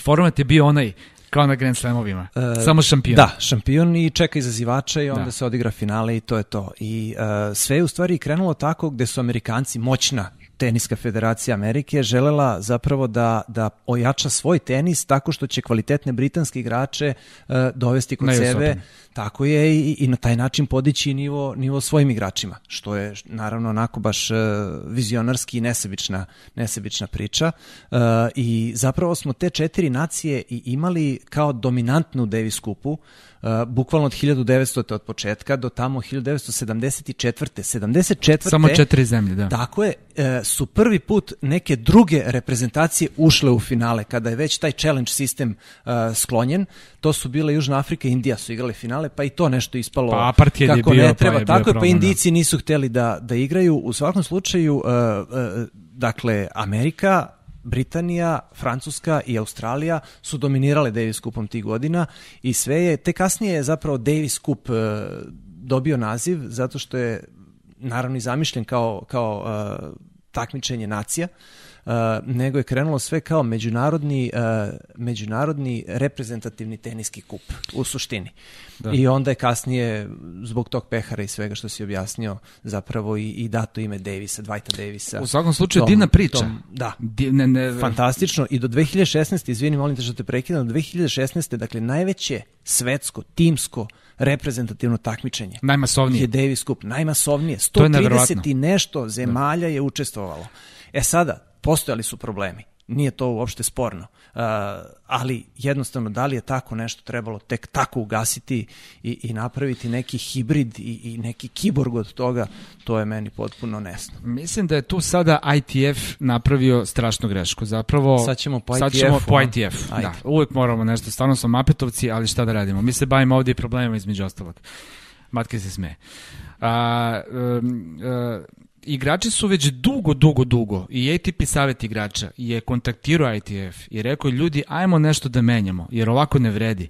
format je bio onaj kao na Grand Slamovima, E, samo šampion. Da, šampion i čeka izazivača i onda Da. se odigra finale i to je to. I uh, sve je u stvari krenulo tako gde su Amerikanci, moćna teniska federacija Amerike, želela zapravo da, da ojača svoj tenis tako što će kvalitetne britanske igrače uh, dovesti kod Na US sebe. Tako je i, i na taj način podići nivo, nivo svojim igračima, što je naravno onako baš uh, vizionarski i nesebična, nesebična priča. Uh, I zapravo smo te četiri nacije i imali kao dominantnu Davis kupu, uh, bukvalno od 1900. od početka do tamo 1974. 74. Samo četiri zemlje, da. Tako je, e, su prvi put neke druge reprezentacije ušle u finale, kada je već taj challenge sistem e, sklonjen. To su bile Južna Afrika i Indija su igrale finale, pa i to nešto ispalo Pa apartheid je kako bio, ne pa treba. je bio Tako je, pa problem, da. Indijci nisu hteli da, da igraju. U svakom slučaju, e, e, dakle, Amerika, Britanija, Francuska i Australija su dominirale Davis kupom tih godina i sve je, te kasnije je zapravo Davis kup e, dobio naziv zato što je naravno i zamišljen kao, kao uh, takmičenje nacija, uh, nego je krenulo sve kao međunarodni, uh, međunarodni reprezentativni teniski kup u suštini. Da. I onda je kasnije, zbog tog pehara i svega što si objasnio, zapravo i, i dato ime Davisa, Dwighta Davisa. U svakom slučaju, Tom- divna priča. tom- da. Di, ne, ne, Fantastično. I do 2016. izvini, molim te što te prekidam, do 2016. dakle najveće svetsko, timsko, reprezentativno takmičenje Najmasovnije. je Davis Cup, najmasovnije. To je neverovatno. 130 i nešto zemalja je učestvovalo. E sada, postojali su problemi. Nije to uopšte sporno. Uh, ali jednostavno, da li je tako nešto trebalo tek tako ugasiti i, i napraviti neki hibrid i, i neki kiborg od toga, to je meni potpuno nesno. Mislim da je tu sada ITF napravio strašnu grešku. Zapravo, Sad ćemo po sad ITF-u, po a? ITF. Ajde. Da, uvek moramo nešto. Stvarno smo mapetovci, ali šta da radimo? Mi se bavimo ovdje i problemima između ostalog. Matke se smeje. A, um, uh, igrači su već dugo, dugo, dugo i ATP savjet igrača je kontaktirao ITF i rekao ljudi ajmo nešto da menjamo jer ovako ne vredi.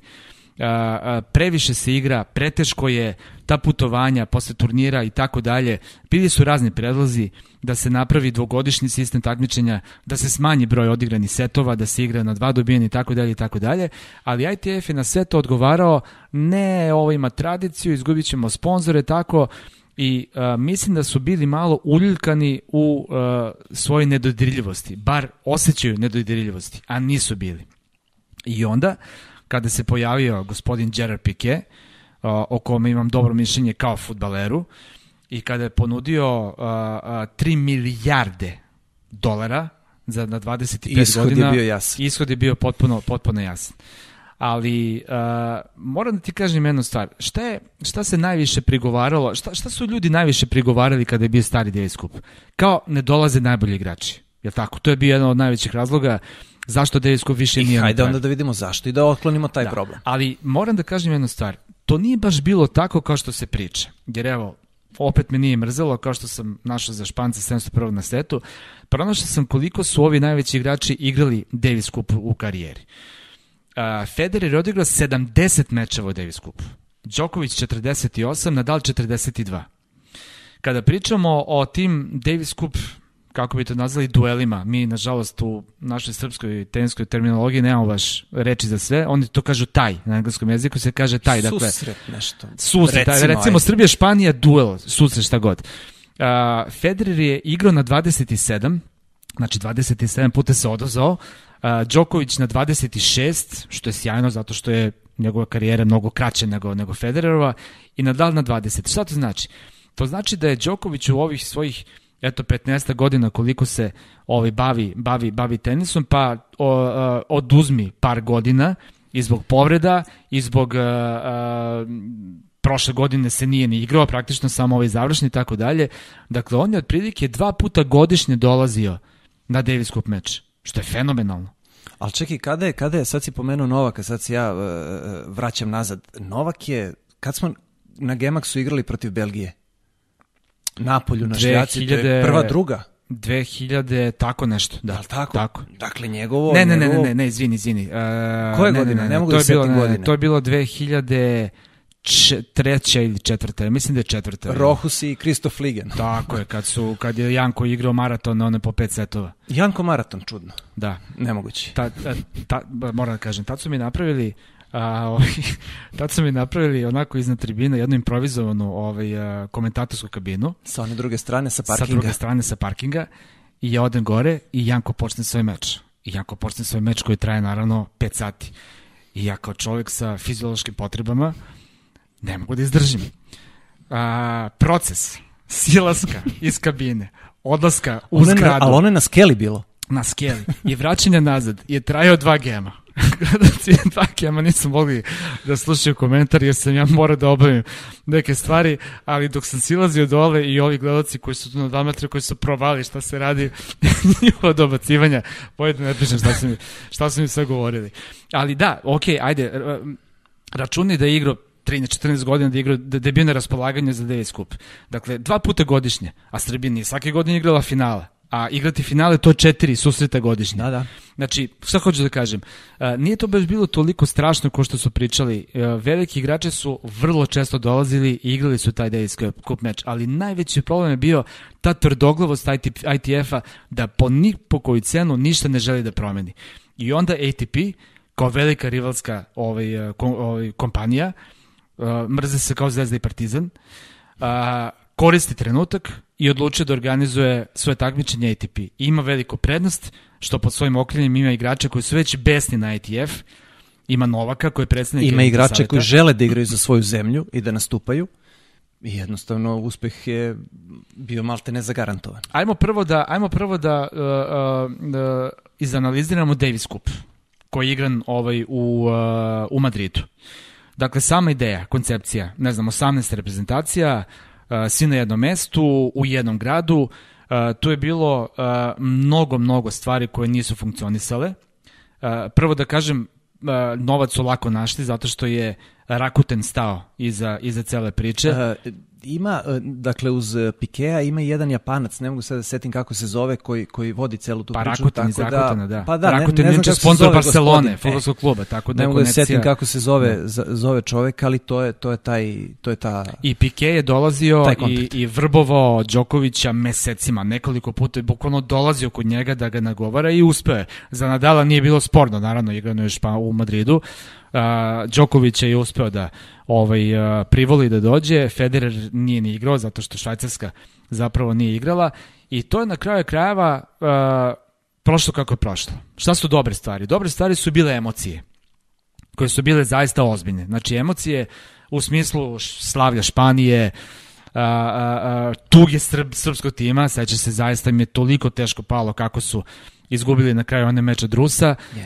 A, a, previše se igra, preteško je ta putovanja posle turnira i tako dalje. Bili su razni predlozi da se napravi dvogodišnji sistem takmičenja, da se smanji broj odigranih setova, da se igra na dva dobijeni i tako dalje i tako dalje, ali ITF je na sve to odgovarao ne, ovo ima tradiciju, izgubit ćemo sponzore, tako i uh, mislim da su bili malo uljuljkani u uh, svojoj nedodirljivosti, bar osjećaju nedodirljivosti, a nisu bili. I onda, kada se pojavio gospodin Gerard Piqué, uh, o kome imam dobro mišljenje kao futbaleru, i kada je ponudio uh, uh, 3 milijarde dolara za na 25 Ishod je godina, bio jasan. ishod je bio potpuno, potpuno jasan. Ali uh, moram da ti kažem jednu stvar. Šta, je, šta se najviše prigovaralo, šta, šta su ljudi najviše prigovarali kada je bio stari Davis Cup? Kao ne dolaze najbolji igrači. Jel tako? To je bio jedan od najvećih razloga zašto Davis Cup više I nije hajde napravljen. onda da vidimo zašto i da otklonimo taj Da. problem. Ali moram da kažem jednu stvar. To nije baš bilo tako kao što se priča. Jer evo, opet me nije mrzelo, kao što sam našao za Španca 701. na svetu, pronašao sam koliko su ovi najveći igrači igrali Davis Cup u karijeri. Uh, Federer je odigrao 70 mečeva u Davis Cupu. Djokovic 48, Nadal 42. Kada pričamo o tim Davis Cup kako bi to nazvali, duelima. Mi, nažalost, u našoj srpskoj teniskoj terminologiji nemamo baš reči za sve. Oni to kažu taj. Na engleskom jeziku se kaže taj. Dakle, susret nešto. Susret. Recimo, taj, recimo Srbija, Španija, duel, susret, šta god. Uh, Federer je igrao na 27, znači 27 puta se odozao, Đoković na 26, što je sjajno zato što je njegova karijera mnogo kraća nego, nego Federerova, i Nadal na 20. Šta to znači? To znači da je Đoković u ovih svojih eto 15 godina koliko se ovaj bavi bavi bavi tenisom pa o, o, oduzmi par godina i zbog povreda i zbog a, a, prošle godine se nije ni igrao, praktično samo ovaj završni i tako dalje. Dakle, on je otprilike dva puta godišnje dolazio na Davis Cup meč, što je fenomenalno. Ali čekaj, kada je, kada je, sad si pomenuo Novaka, sad se ja uh, vraćam nazad. Novak je, kad smo na Gemaxu igrali protiv Belgije? Napolju na Šljaci, to je prva, druga. 2000, tako nešto, da. Jel tako? tako. Dakle, njegovo... Ne, ne, ne, njegovo... ne, ne, ne, izvini, izvini. Uh, Koje ne, godine? Ne, ne, ne mogu to da je bilo, setim ne, godine. To je bilo 2000 č, treća ili četvrta, mislim da je četvrta. Rohus i Kristof Ligen. <laughs> Tako je, kad, su, kad je Janko igrao maraton, one po pet setova. Janko maraton, čudno. Da. Nemoguće. Ta, ta, ta, moram da kažem, tad su mi napravili a, ovaj, <laughs> tad su mi napravili onako iznad tribina jednu improvizovanu ovaj, komentatorsku kabinu. Sa one druge strane, sa parkinga. Sa druge strane, sa parkinga. I ja odem gore i Janko počne svoj meč. I Janko počne svoj meč koji traje naravno 5 sati. I ja kao čovjek sa fiziološkim potrebama ne mogu da izdržim. A, proces silaska iz kabine, odlaska u one zgradu. Ali ono je na skeli bilo. Na skeli. I vraćanje nazad je trajao dva gema. <laughs> Gledalci dva gema nisu mogli da slušaju komentar jer sam ja morao da obavim neke stvari, ali dok sam silazio dole i ovi gledalci koji su tu na Dalmatri, koji su provali šta se radi, <laughs> njihovo dobacivanja, pojete ne pričam šta su mi, šta su mi sve govorili. Ali da, okej, okay, ajde, računi da je igrao 13-14 godina da, igra, da, da je bio na raspolaganju za Davis Cup. Dakle, dva puta godišnje, a Srbija nije svake godine igrala finala. A igrati finale to četiri susreta godišnje. Da, da. Znači, šta hoću da kažem, nije to baš bilo toliko strašno kao što su pričali. Veliki igrači su vrlo često dolazili i igrali su taj Davis Cup meč, ali najveći problem je bio ta tvrdoglavost ITF-a da po, ni, po koju cenu ništa ne želi da promeni. I onda ATP, kao velika rivalska ovaj, kom, ovaj, kompanija, uh, mrze se kao Zvezda i Partizan, uh, koristi trenutak i odlučuje da organizuje svoje takmičenje ATP. I ima veliku prednost što pod svojim okrenjem ima igrače koji su već besni na ITF, ima Novaka koji je predstavnik Ima igrače savjeta. koji žele da igraju za svoju zemlju i da nastupaju. I jednostavno uspeh je bio malte ne zagarantovan. Ajmo prvo da ajmo prvo da uh, uh, uh, izanaliziramo Davis Cup koji je igran ovaj u uh, u Madridu. Dakle, sama ideja, koncepcija, ne znam, 18 reprezentacija, uh, svi na jednom mestu, u jednom gradu, uh, tu je bilo uh, mnogo, mnogo stvari koje nisu funkcionisale. Prvo da kažem, novac su lako našli zato što je Rakuten stao iza, iza cele priče. Uh, ima, dakle, uz Pikea ima jedan Japanac, ne mogu sad da setim kako se zove, koji, koji vodi celu tu pa, priču. Rakuten iz Rakutena, da. Pa da, Rakuten ne, ne znam sponsor Barcelone, fudbalskog kluba, tako da ne mogu da setim kako se zove, da. zove čovek, ali to je, to je taj, to je ta... I Pique je dolazio i, i vrbovao Đokovića mesecima, nekoliko puta je bukvalno dolazio kod njega da ga nagovara i uspeo je. Za Nadala nije bilo sporno, naravno, igrano je pa u Madridu, Uh, Đoković je uspeo da ovaj, uh, privoli da dođe, Federer nije ni igrao zato što Švajcarska zapravo nije igrala i to je na kraju krajeva uh, prošlo kako je prošlo. Šta su dobre stvari? Dobre stvari su bile emocije koje su bile zaista ozbiljne. Znači emocije u smislu slavlja Španije, a, a, a, tuge srb, srpskog tima, seća se zaista mi je toliko teško palo kako su izgubili na kraju one meč od Rusa. Uh,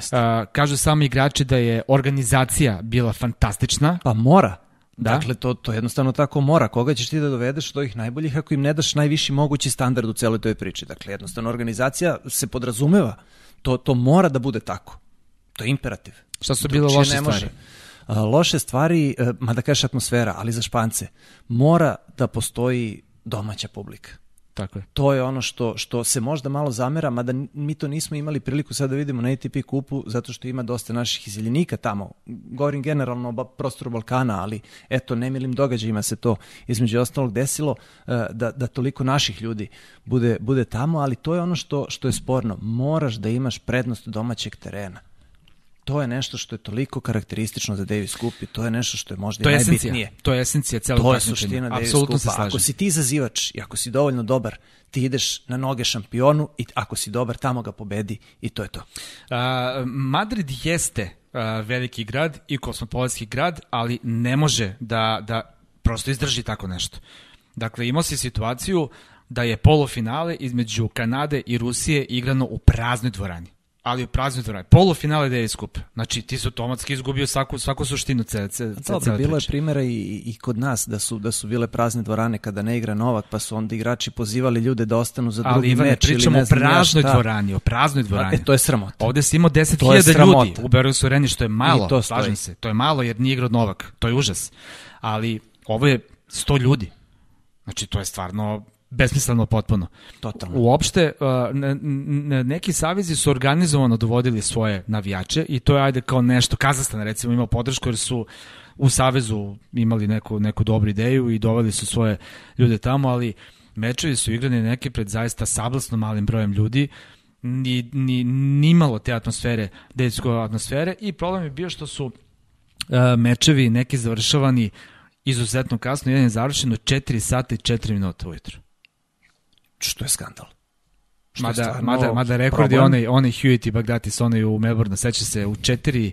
kažu sami igrači da je organizacija bila fantastična. Pa mora. Da? Dakle, to, to jednostavno tako mora. Koga ćeš ti da dovedeš do ih najboljih ako im ne daš najviši mogući standard u celoj toj priči? Dakle, jednostavno organizacija se podrazumeva. To, to mora da bude tako. To je imperativ. Šta su bile loše stvari? Loše stvari, ma da kažeš atmosfera, ali za Špance, mora da postoji domaća publika. Tako je. To je ono što, što se možda malo zamera, mada mi to nismo imali priliku sad da vidimo na ATP kupu, zato što ima dosta naših izjeljenika tamo. Govorim generalno o prostoru Balkana, ali eto, nemilim događajima se to između ostalog desilo, e, da, da toliko naših ljudi bude, bude tamo, ali to je ono što, što je sporno. Moraš da imaš prednost domaćeg terena to je nešto što je toliko karakteristično za Davis Cup i to je nešto što je možda to je najbitnije. Esencija. To je esencija celog To je suština Davis Cupa. Ako si ti izazivač i ako si dovoljno dobar, ti ideš na noge šampionu i ako si dobar, tamo ga pobedi i to je to. A, Madrid jeste a, veliki grad i kosmopolitski grad, ali ne može da, da prosto izdrži tako nešto. Dakle, imao si situaciju da je polufinale između Kanade i Rusije igrano u praznoj dvorani ali u praznoj dvorani. Polufinale Davis Cup. Znači, ti su automatski izgubio svaku, svaku suštinu ce, ce, ce, Dobro, bilo je primjera i, i kod nas da su, da su bile prazne dvorane kada ne igra Novak, pa su onda igrači pozivali ljude da ostanu za drugi ali, Ivane, meč. Ali pričamo o praznoj dvorani, o praznoj dvorani. E, to je sramota. Ovde si imao 10.000 ljudi u Berosu Areni, što je malo, to slažem se. To je malo jer nije igrao Novak, to je užas. Ali ovo je 100 ljudi. Znači, to je stvarno besmisleno potpuno. Totalno. Uopšte, uh, neki savezi su organizovano dovodili svoje navijače i to je ajde kao nešto, Kazastan recimo imao podršku jer su u savezu imali neku, neku dobru ideju i doveli su svoje ljude tamo, ali mečevi su igrani neke pred zaista sablasno malim brojem ljudi, ni, ni, ni malo te atmosfere, dejsko atmosfere i problem je bio što su uh, mečevi neki završavani izuzetno kasno, jedan je završen 4 sata i 4 minuta ujutru što je skandal. Što mada, je mada, mada rekord je onaj, onaj Hewitt i Bagdatis, onaj u Melbourne, seća se u 4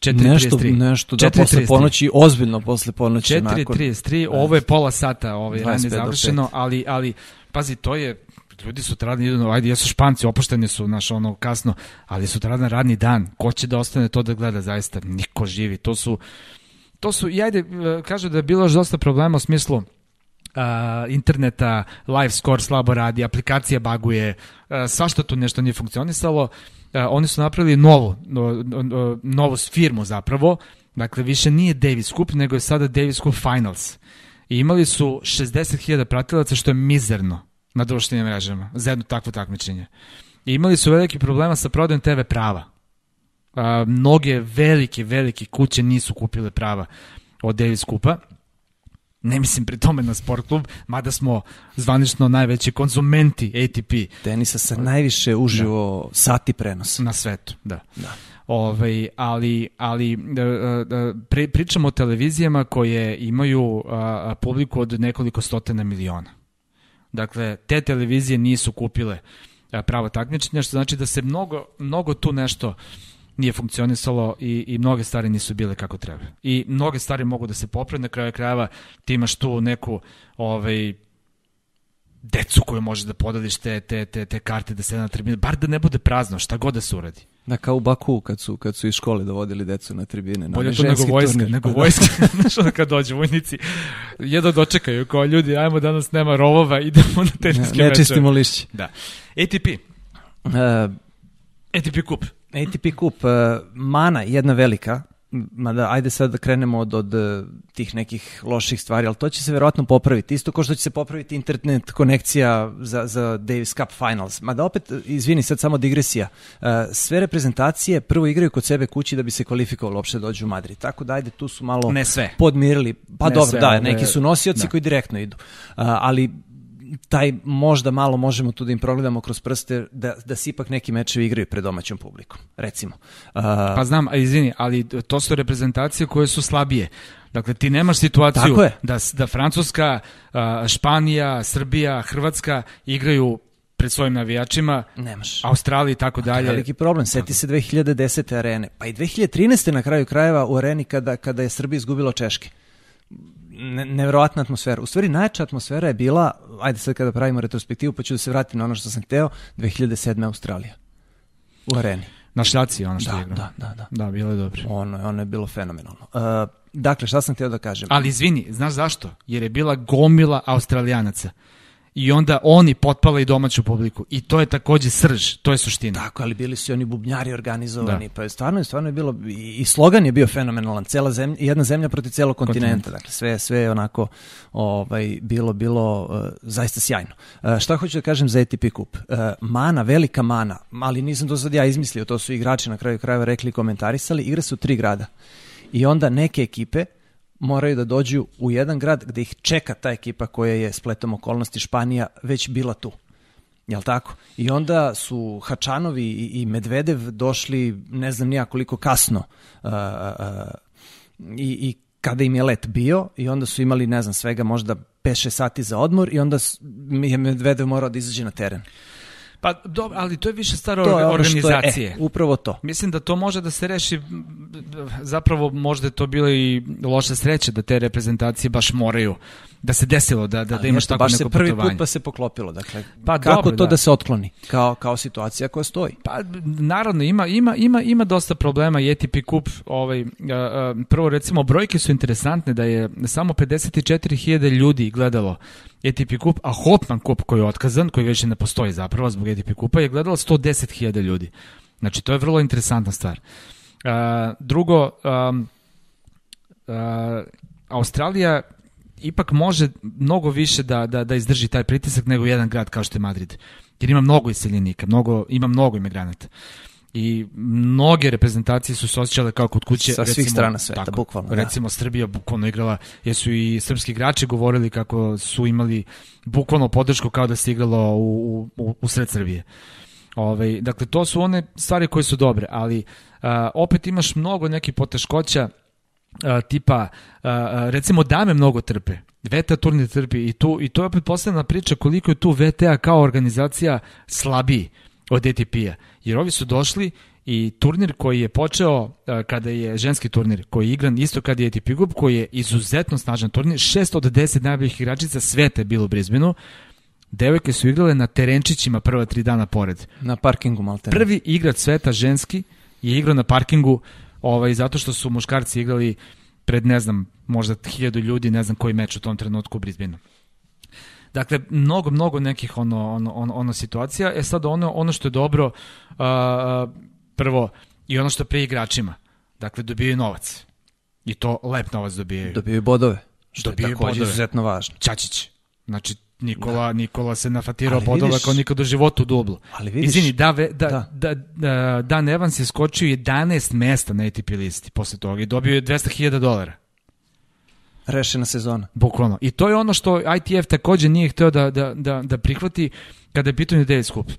4, nešto, 33. nešto da 4, posle ponoći, ozbiljno posle ponoći 4, nakon. 4.33, ovo je pola sata ovaj, ranije završeno, ali, ali pazi, to je ljudi su radni idu, ajde, jesu španci, opušteni su, naš ono, kasno, ali su radni radni dan. Ko će da ostane to da gleda, zaista? Niko živi. To su, to su, i ajde, kažu da je bilo još dosta problema u smislu, interneta, live score slabo radi, aplikacija baguje, svašta tu nešto nije funkcionisalo. Oni su napravili novu, no, no, novu firmu zapravo, dakle više nije Davis Cup, nego je sada Davis Cup Finals. I imali su 60.000 pratilaca, što je mizerno na društvenim mrežama za jedno takvo takmičenje. I imali su veliki problema sa prodajom TV prava. Uh, mnoge velike, velike kuće nisu kupile prava od Davis Cupa Ne mislim pri tome na sport klub, mada smo zvanično najveći konzumenti ATP. Tenisa sa najviše uživo da. sati prenosa. Na svetu, da. da. Ove, ovaj, ali ali da, da, pri, pričamo o televizijama koje imaju a, publiku od nekoliko stotena miliona. Dakle, te televizije nisu kupile pravo takmičenja, što znači da se mnogo, mnogo tu nešto nije funkcionisalo i, i mnoge stvari nisu bile kako treba. I mnoge stvari mogu da se poprave, na kraju krajeva ti imaš tu neku ovaj, decu koju možeš da podeliš te, te, te, te karte da se na tribine, bar da ne bude prazno, šta god da se uradi. Da, kao u Baku kad su, kad su iz škole dovodili decu na tribine. Na Bolje to nego vojska, turnir. nego vojska. <laughs> Znaš ono kad dođe vojnici, jedno dočekaju kao ljudi, ajmo danas nema rovova, <laughs> idemo na teniske mečeve. Ne, ne čistimo lišće. Da. ATP. Uh, ATP kup. ATP kup, uh, mana jedna velika, mada ajde sad da krenemo od, od uh, tih nekih loših stvari, ali to će se verovatno popraviti. Isto kao što će se popraviti internet konekcija za, za Davis Cup Finals. Mada opet, izvini, sad samo digresija. Uh, sve reprezentacije prvo igraju kod sebe kući da bi se kvalifikovalo uopšte da dođu u Madrid. Tako da ajde, tu su malo ne sve. podmirili. Pa ne dobro, sve, da, neki su nosioci da. koji direktno idu. Ali taj možda malo možemo tu da im progledamo kroz prste da, da se ipak neki mečevi igraju pred domaćom publikom, recimo. Uh, pa znam, izvini, ali to su reprezentacije koje su slabije. Dakle, ti nemaš situaciju da, da Francuska, Španija, Srbija, Hrvatska igraju pred svojim navijačima, Nemaš. Australiji i tako dalje. Veliki problem, seti se 2010. arene, pa i 2013. na kraju krajeva u areni kada, kada je Srbija izgubila Češke ne, nevjerovatna atmosfera. U stvari najjača atmosfera je bila, ajde sad kada pravimo retrospektivu, pa ću da se vratim na ono što sam hteo, 2007. Australija. U areni. Na šljaci ono što da, je igrao. Da, da, da. Da, bilo je dobro. Ono, ono je bilo fenomenalno. Uh, dakle, šta sam hteo da kažem? Ali izvini, znaš zašto? Jer je bila gomila Australijanaca. I onda oni potpale i domaću publiku. I to je takođe srž, to je suština. Tako, ali bili su oni bubnjari organizovani, da. pa je stvarno, stvarno je bilo, i, slogan je bio fenomenalan, cela zemlja, jedna zemlja protiv celog kontinenta, Kontinent. dakle sve, sve je onako ovaj, bilo, bilo uh, zaista sjajno. Uh, šta hoću da kažem za ATP kup? Uh, mana, velika mana, ali nisam to sad ja izmislio, to su igrači na kraju krajeva rekli i komentarisali, igre su tri grada. I onda neke ekipe moraju da dođu u jedan grad gde ih čeka ta ekipa koja je spletom okolnosti Španija već bila tu. Jel tako? I onda su Hačanovi i, Medvedev došli ne znam nija koliko kasno uh, uh, i, i kada im je let bio i onda su imali ne znam svega možda 5-6 sati za odmor i onda je Medvedev morao da izađe na teren. Pa dobro, ali to je više stvar to je organizacije. Je, e, upravo to. Mislim da to može da se reši, zapravo možda je to bilo i loša sreća da te reprezentacije baš moraju da se desilo da da, da imaš tako baš neko se prvi putovanje. put pa se poklopilo dakle pa kako dobro, to da. da se otkloni kao kao situacija koja stoji pa naravno ima ima ima ima dosta problema i ATP kup ovaj uh, uh, prvo recimo brojke su interesantne da je samo 54.000 ljudi gledalo ATP kup a Hopman kup koji je otkazan koji već ne postoji zapravo zbog ATP kupa je gledalo 110.000 ljudi znači to je vrlo interesantna stvar uh, drugo um, uh, Australija ipak može mnogo više da, da, da izdrži taj pritisak nego jedan grad kao što je Madrid. Jer ima mnogo iseljenika, mnogo, ima mnogo imigranata. I mnoge reprezentacije su se osjećale kao kod kuće. Sa recimo, svih strana sveta, tako, bukvalno. Recimo da. Srbija bukvalno igrala, jer su i srpski igrači govorili kako su imali bukvalno podršku kao da se igralo u, u, u sred Srbije. Ove, ovaj, dakle, to su one stvari koje su dobre, ali a, opet imaš mnogo nekih poteškoća a, tipa, a, recimo dame mnogo trpe, VTA turnir trpi i, tu, i to je opet posledna priča koliko je tu VTA kao organizacija slabiji od ATP-a. Jer ovi su došli i turnir koji je počeo a, kada je ženski turnir, koji je igran isto kada je ATP Cup, koji je izuzetno snažan turnir, 6 od 10 najboljih igračica sveta je bilo u Brisbaneu, devojke su igrale na terenčićima prva tri dana pored. Na parkingu malte. Prvi igrač sveta ženski je igrao na parkingu ovaj, zato što su muškarci igrali pred, ne znam, možda hiljadu ljudi, ne znam koji meč u tom trenutku u Brisbaneu. Dakle, mnogo, mnogo nekih ono, ono, ono, ono situacija. E sad, ono, ono što je dobro, uh, prvo, i ono što pre igračima, dakle, dobijaju novac. I to lep novac dobijaju. Dobijaju bodove, što dobijaju je takođe bodove. izuzetno važno. Čačić. Znači, Nikola, da. Nikola se nafatirao bodova kao nikad u životu u dublu. Ali vidiš, Izvini, da, da, da. da, da, Dan Evans je skočio 11 mesta na ATP listi posle toga i dobio je 200.000 dolara. Rešena sezona. Bukvalno. I to je ono što ITF takođe nije hteo da, da, da, da prihvati kada je pitanje Davis Cup.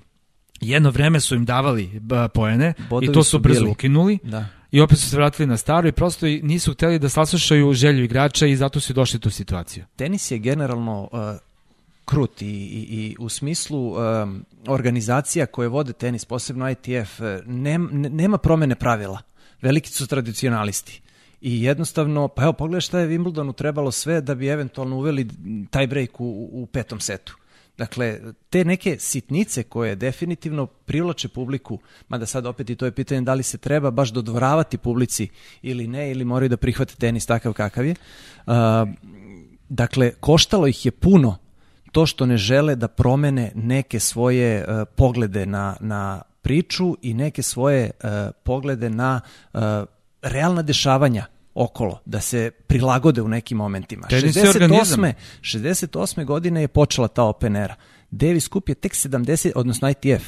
Jedno vreme su im davali poene Bodovi i to su, su brzo bili. ukinuli. Da. I opet su se vratili na staro i prosto nisu hteli da saslušaju želju igrača i zato su došli tu situaciju. Tenis je generalno uh, krut i, i, i u smislu um, organizacija koje vode tenis, posebno ITF, nem, nema promene pravila. Veliki su tradicionalisti. I jednostavno, pa evo, pogledaj šta je Wimbledonu trebalo sve da bi eventualno uveli taj break u, u petom setu. Dakle, te neke sitnice koje definitivno privlače publiku, mada sad opet i to je pitanje da li se treba baš dodvoravati publici ili ne, ili moraju da prihvate tenis takav kakav je. Uh, dakle, koštalo ih je puno to što ne žele da promene neke svoje uh, poglede na, na priču i neke svoje uh, poglede na uh, realna dešavanja okolo, da se prilagode u nekim momentima. Tenis 68. 68. godine je počela ta Open Era. Davis Cup je tek 70, odnosno ITF,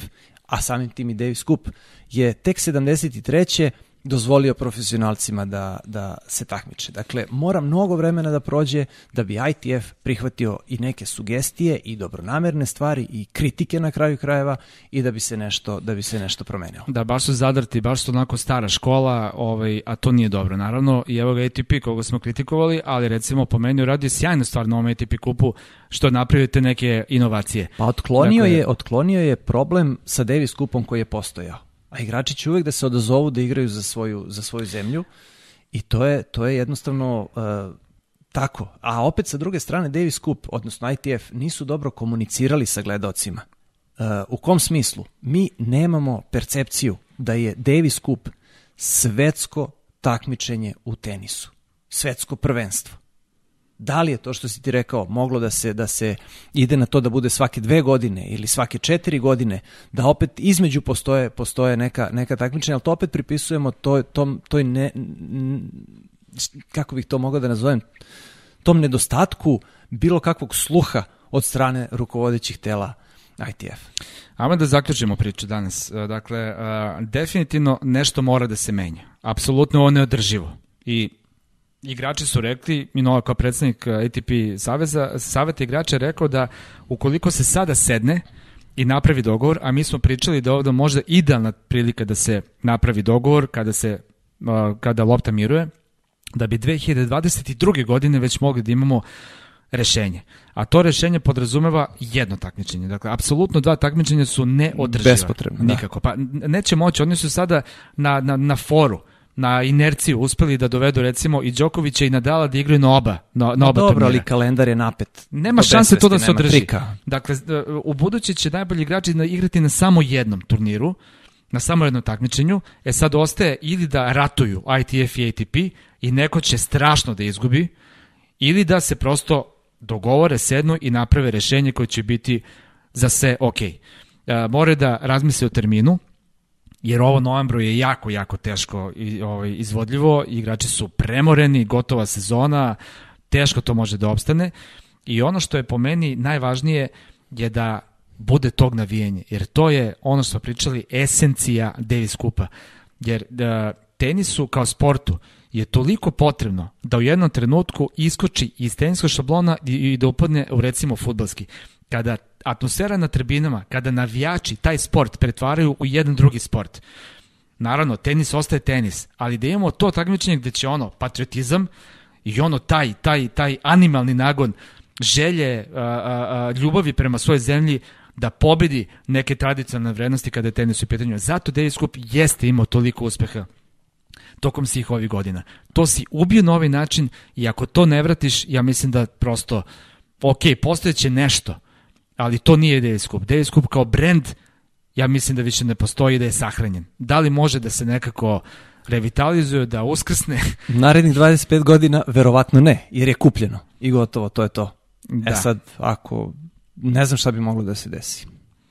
a samim tim i Davis Cup je tek 73 dozvolio profesionalcima da, da se takmiče. Dakle, mora mnogo vremena da prođe da bi ITF prihvatio i neke sugestije i dobronamerne stvari i kritike na kraju krajeva i da bi se nešto da bi se nešto promenilo. Da, baš su zadrti, baš su onako stara škola, ovaj, a to nije dobro naravno. I evo ga ATP koga smo kritikovali, ali recimo po meni uradio sjajnu stvar na ovom ATP kupu što napravite neke inovacije. Pa otklonio dakle, je otklonio je problem sa Davis kupom koji je postojao a igrači će uvek da se odazovu da igraju za svoju, za svoju zemlju i to je, to je jednostavno uh, tako. A opet sa druge strane Davis Cup, odnosno ITF, nisu dobro komunicirali sa gledocima. Uh, u kom smislu? Mi nemamo percepciju da je Davis Cup svetsko takmičenje u tenisu. Svetsko prvenstvo. Da li je to što si ti rekao moglo da se da se ide na to da bude svake dve godine ili svake četiri godine, da opet između postoje postoje neka neka takmičenja, ali to opet pripisujemo to tom toj ne kako bih to mogao da nazovem tom nedostatku bilo kakvog sluha od strane rukovodećih tela ITF. Ajmo da zaključimo priču danas. E, dakle, e, definitivno nešto mora da se menja. Apsolutno ovo neodrživo. I igrači su rekli, Minova kao predsednik ATP Saveza, Savet igrača je rekao da ukoliko se sada sedne i napravi dogovor, a mi smo pričali da ovde možda idealna prilika da se napravi dogovor kada se kada lopta miruje, da bi 2022. godine već mogli da imamo rešenje. A to rešenje podrazumeva jedno takmičenje. Dakle, apsolutno dva takmičenja su neodrživa. Bespotrebno. Da. Nikako. Pa neće moći, oni su sada na, na, na foru na inerciju uspeli da dovedu recimo i Đokovića i Nadala da igraju na oba na, na oba Dobro, turnira. ali kalendar je napet. Nema šanse to da se održi. Trika. Dakle, u buduće će najbolji igrači igrati na samo jednom turniru, na samo jednom takmičenju. E sad ostaje ili da ratuju ITF i ATP i neko će strašno da izgubi, ili da se prosto dogovore, sednu i naprave rešenje koje će biti za sve ok. E, more da razmisle o terminu, jer ovo novembru je jako, jako teško i, ovaj, izvodljivo, igrači su premoreni, gotova sezona, teško to može da opstane. I ono što je po meni najvažnije je da bude tog navijenja, jer to je ono što pričali, esencija Davis Kupa, jer da, tenisu kao sportu je toliko potrebno da u jednom trenutku iskoči iz teniskog šablona i, i da upadne u recimo futbalski. Kada atmosfera na tribinama, kada navijači taj sport pretvaraju u jedan drugi sport, naravno, tenis ostaje tenis, ali da imamo to takmičenje gde će ono, patriotizam i ono taj, taj, taj animalni nagon želje, a, a, ljubavi prema svojoj zemlji da pobedi neke tradicionalne vrednosti kada je tenis u pitanju. Zato Davis Cup jeste imao toliko uspeha tokom svih ovih godina. To si ubio na ovaj način i ako to ne vratiš, ja mislim da prosto, ok, postojeće nešto, ali to nije Davis Cup. Kao brand, ja mislim da više ne postoji da je sahranjen. Da li može da se nekako revitalizuje, da uskrsne? <laughs> Narednih 25 godina verovatno ne, jer je kupljeno i gotovo, to je to. E da. E sad, ako ne znam šta bi moglo da se desi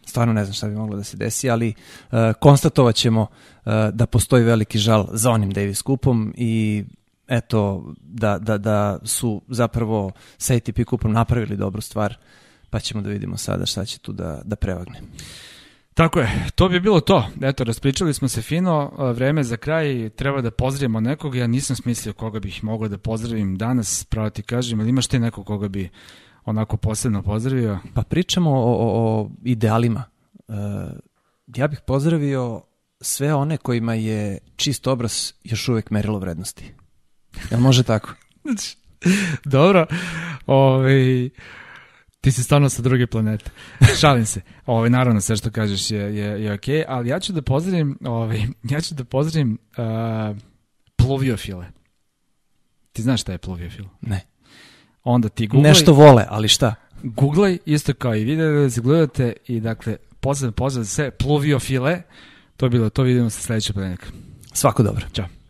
stvarno ne znam šta bi moglo da se desi, ali uh, konstatovat ćemo uh, da postoji veliki žal za onim Davis kupom i eto da, da, da su zapravo sa ATP kupom napravili dobru stvar, pa ćemo da vidimo sada šta će tu da, da prevagne. Tako je, to bi bilo to. Eto, raspričali smo se fino, vreme za kraj, treba da pozdravimo nekog, ja nisam smislio koga bih mogao da pozdravim danas, pravo ti kažem, ali imaš ti nekog koga bi onako posebno pozdravio? Pa pričamo o, o, o idealima. Uh, ja bih pozdravio sve one kojima je čist obraz još uvek merilo vrednosti. Jel može tako? <laughs> Dobro. Ovaj ti si stvarno sa druge planete. Šalim se. <laughs> Ovaj naravno sve što kažeš je je je okej, okay, ali ja ću da pozdravim, ovaj ja ću da pozdravim uh, pluviofile. Ti znaš šta je pluviofil? Ne onda ti googlaj... Nešto vole, ali šta? Googlaj, isto kao i video da se gledate i dakle, pozdrav, pozdrav sve, pluviofile, to je bilo, to vidimo sa sledećeg podeljnika. Svako dobro. Ćao.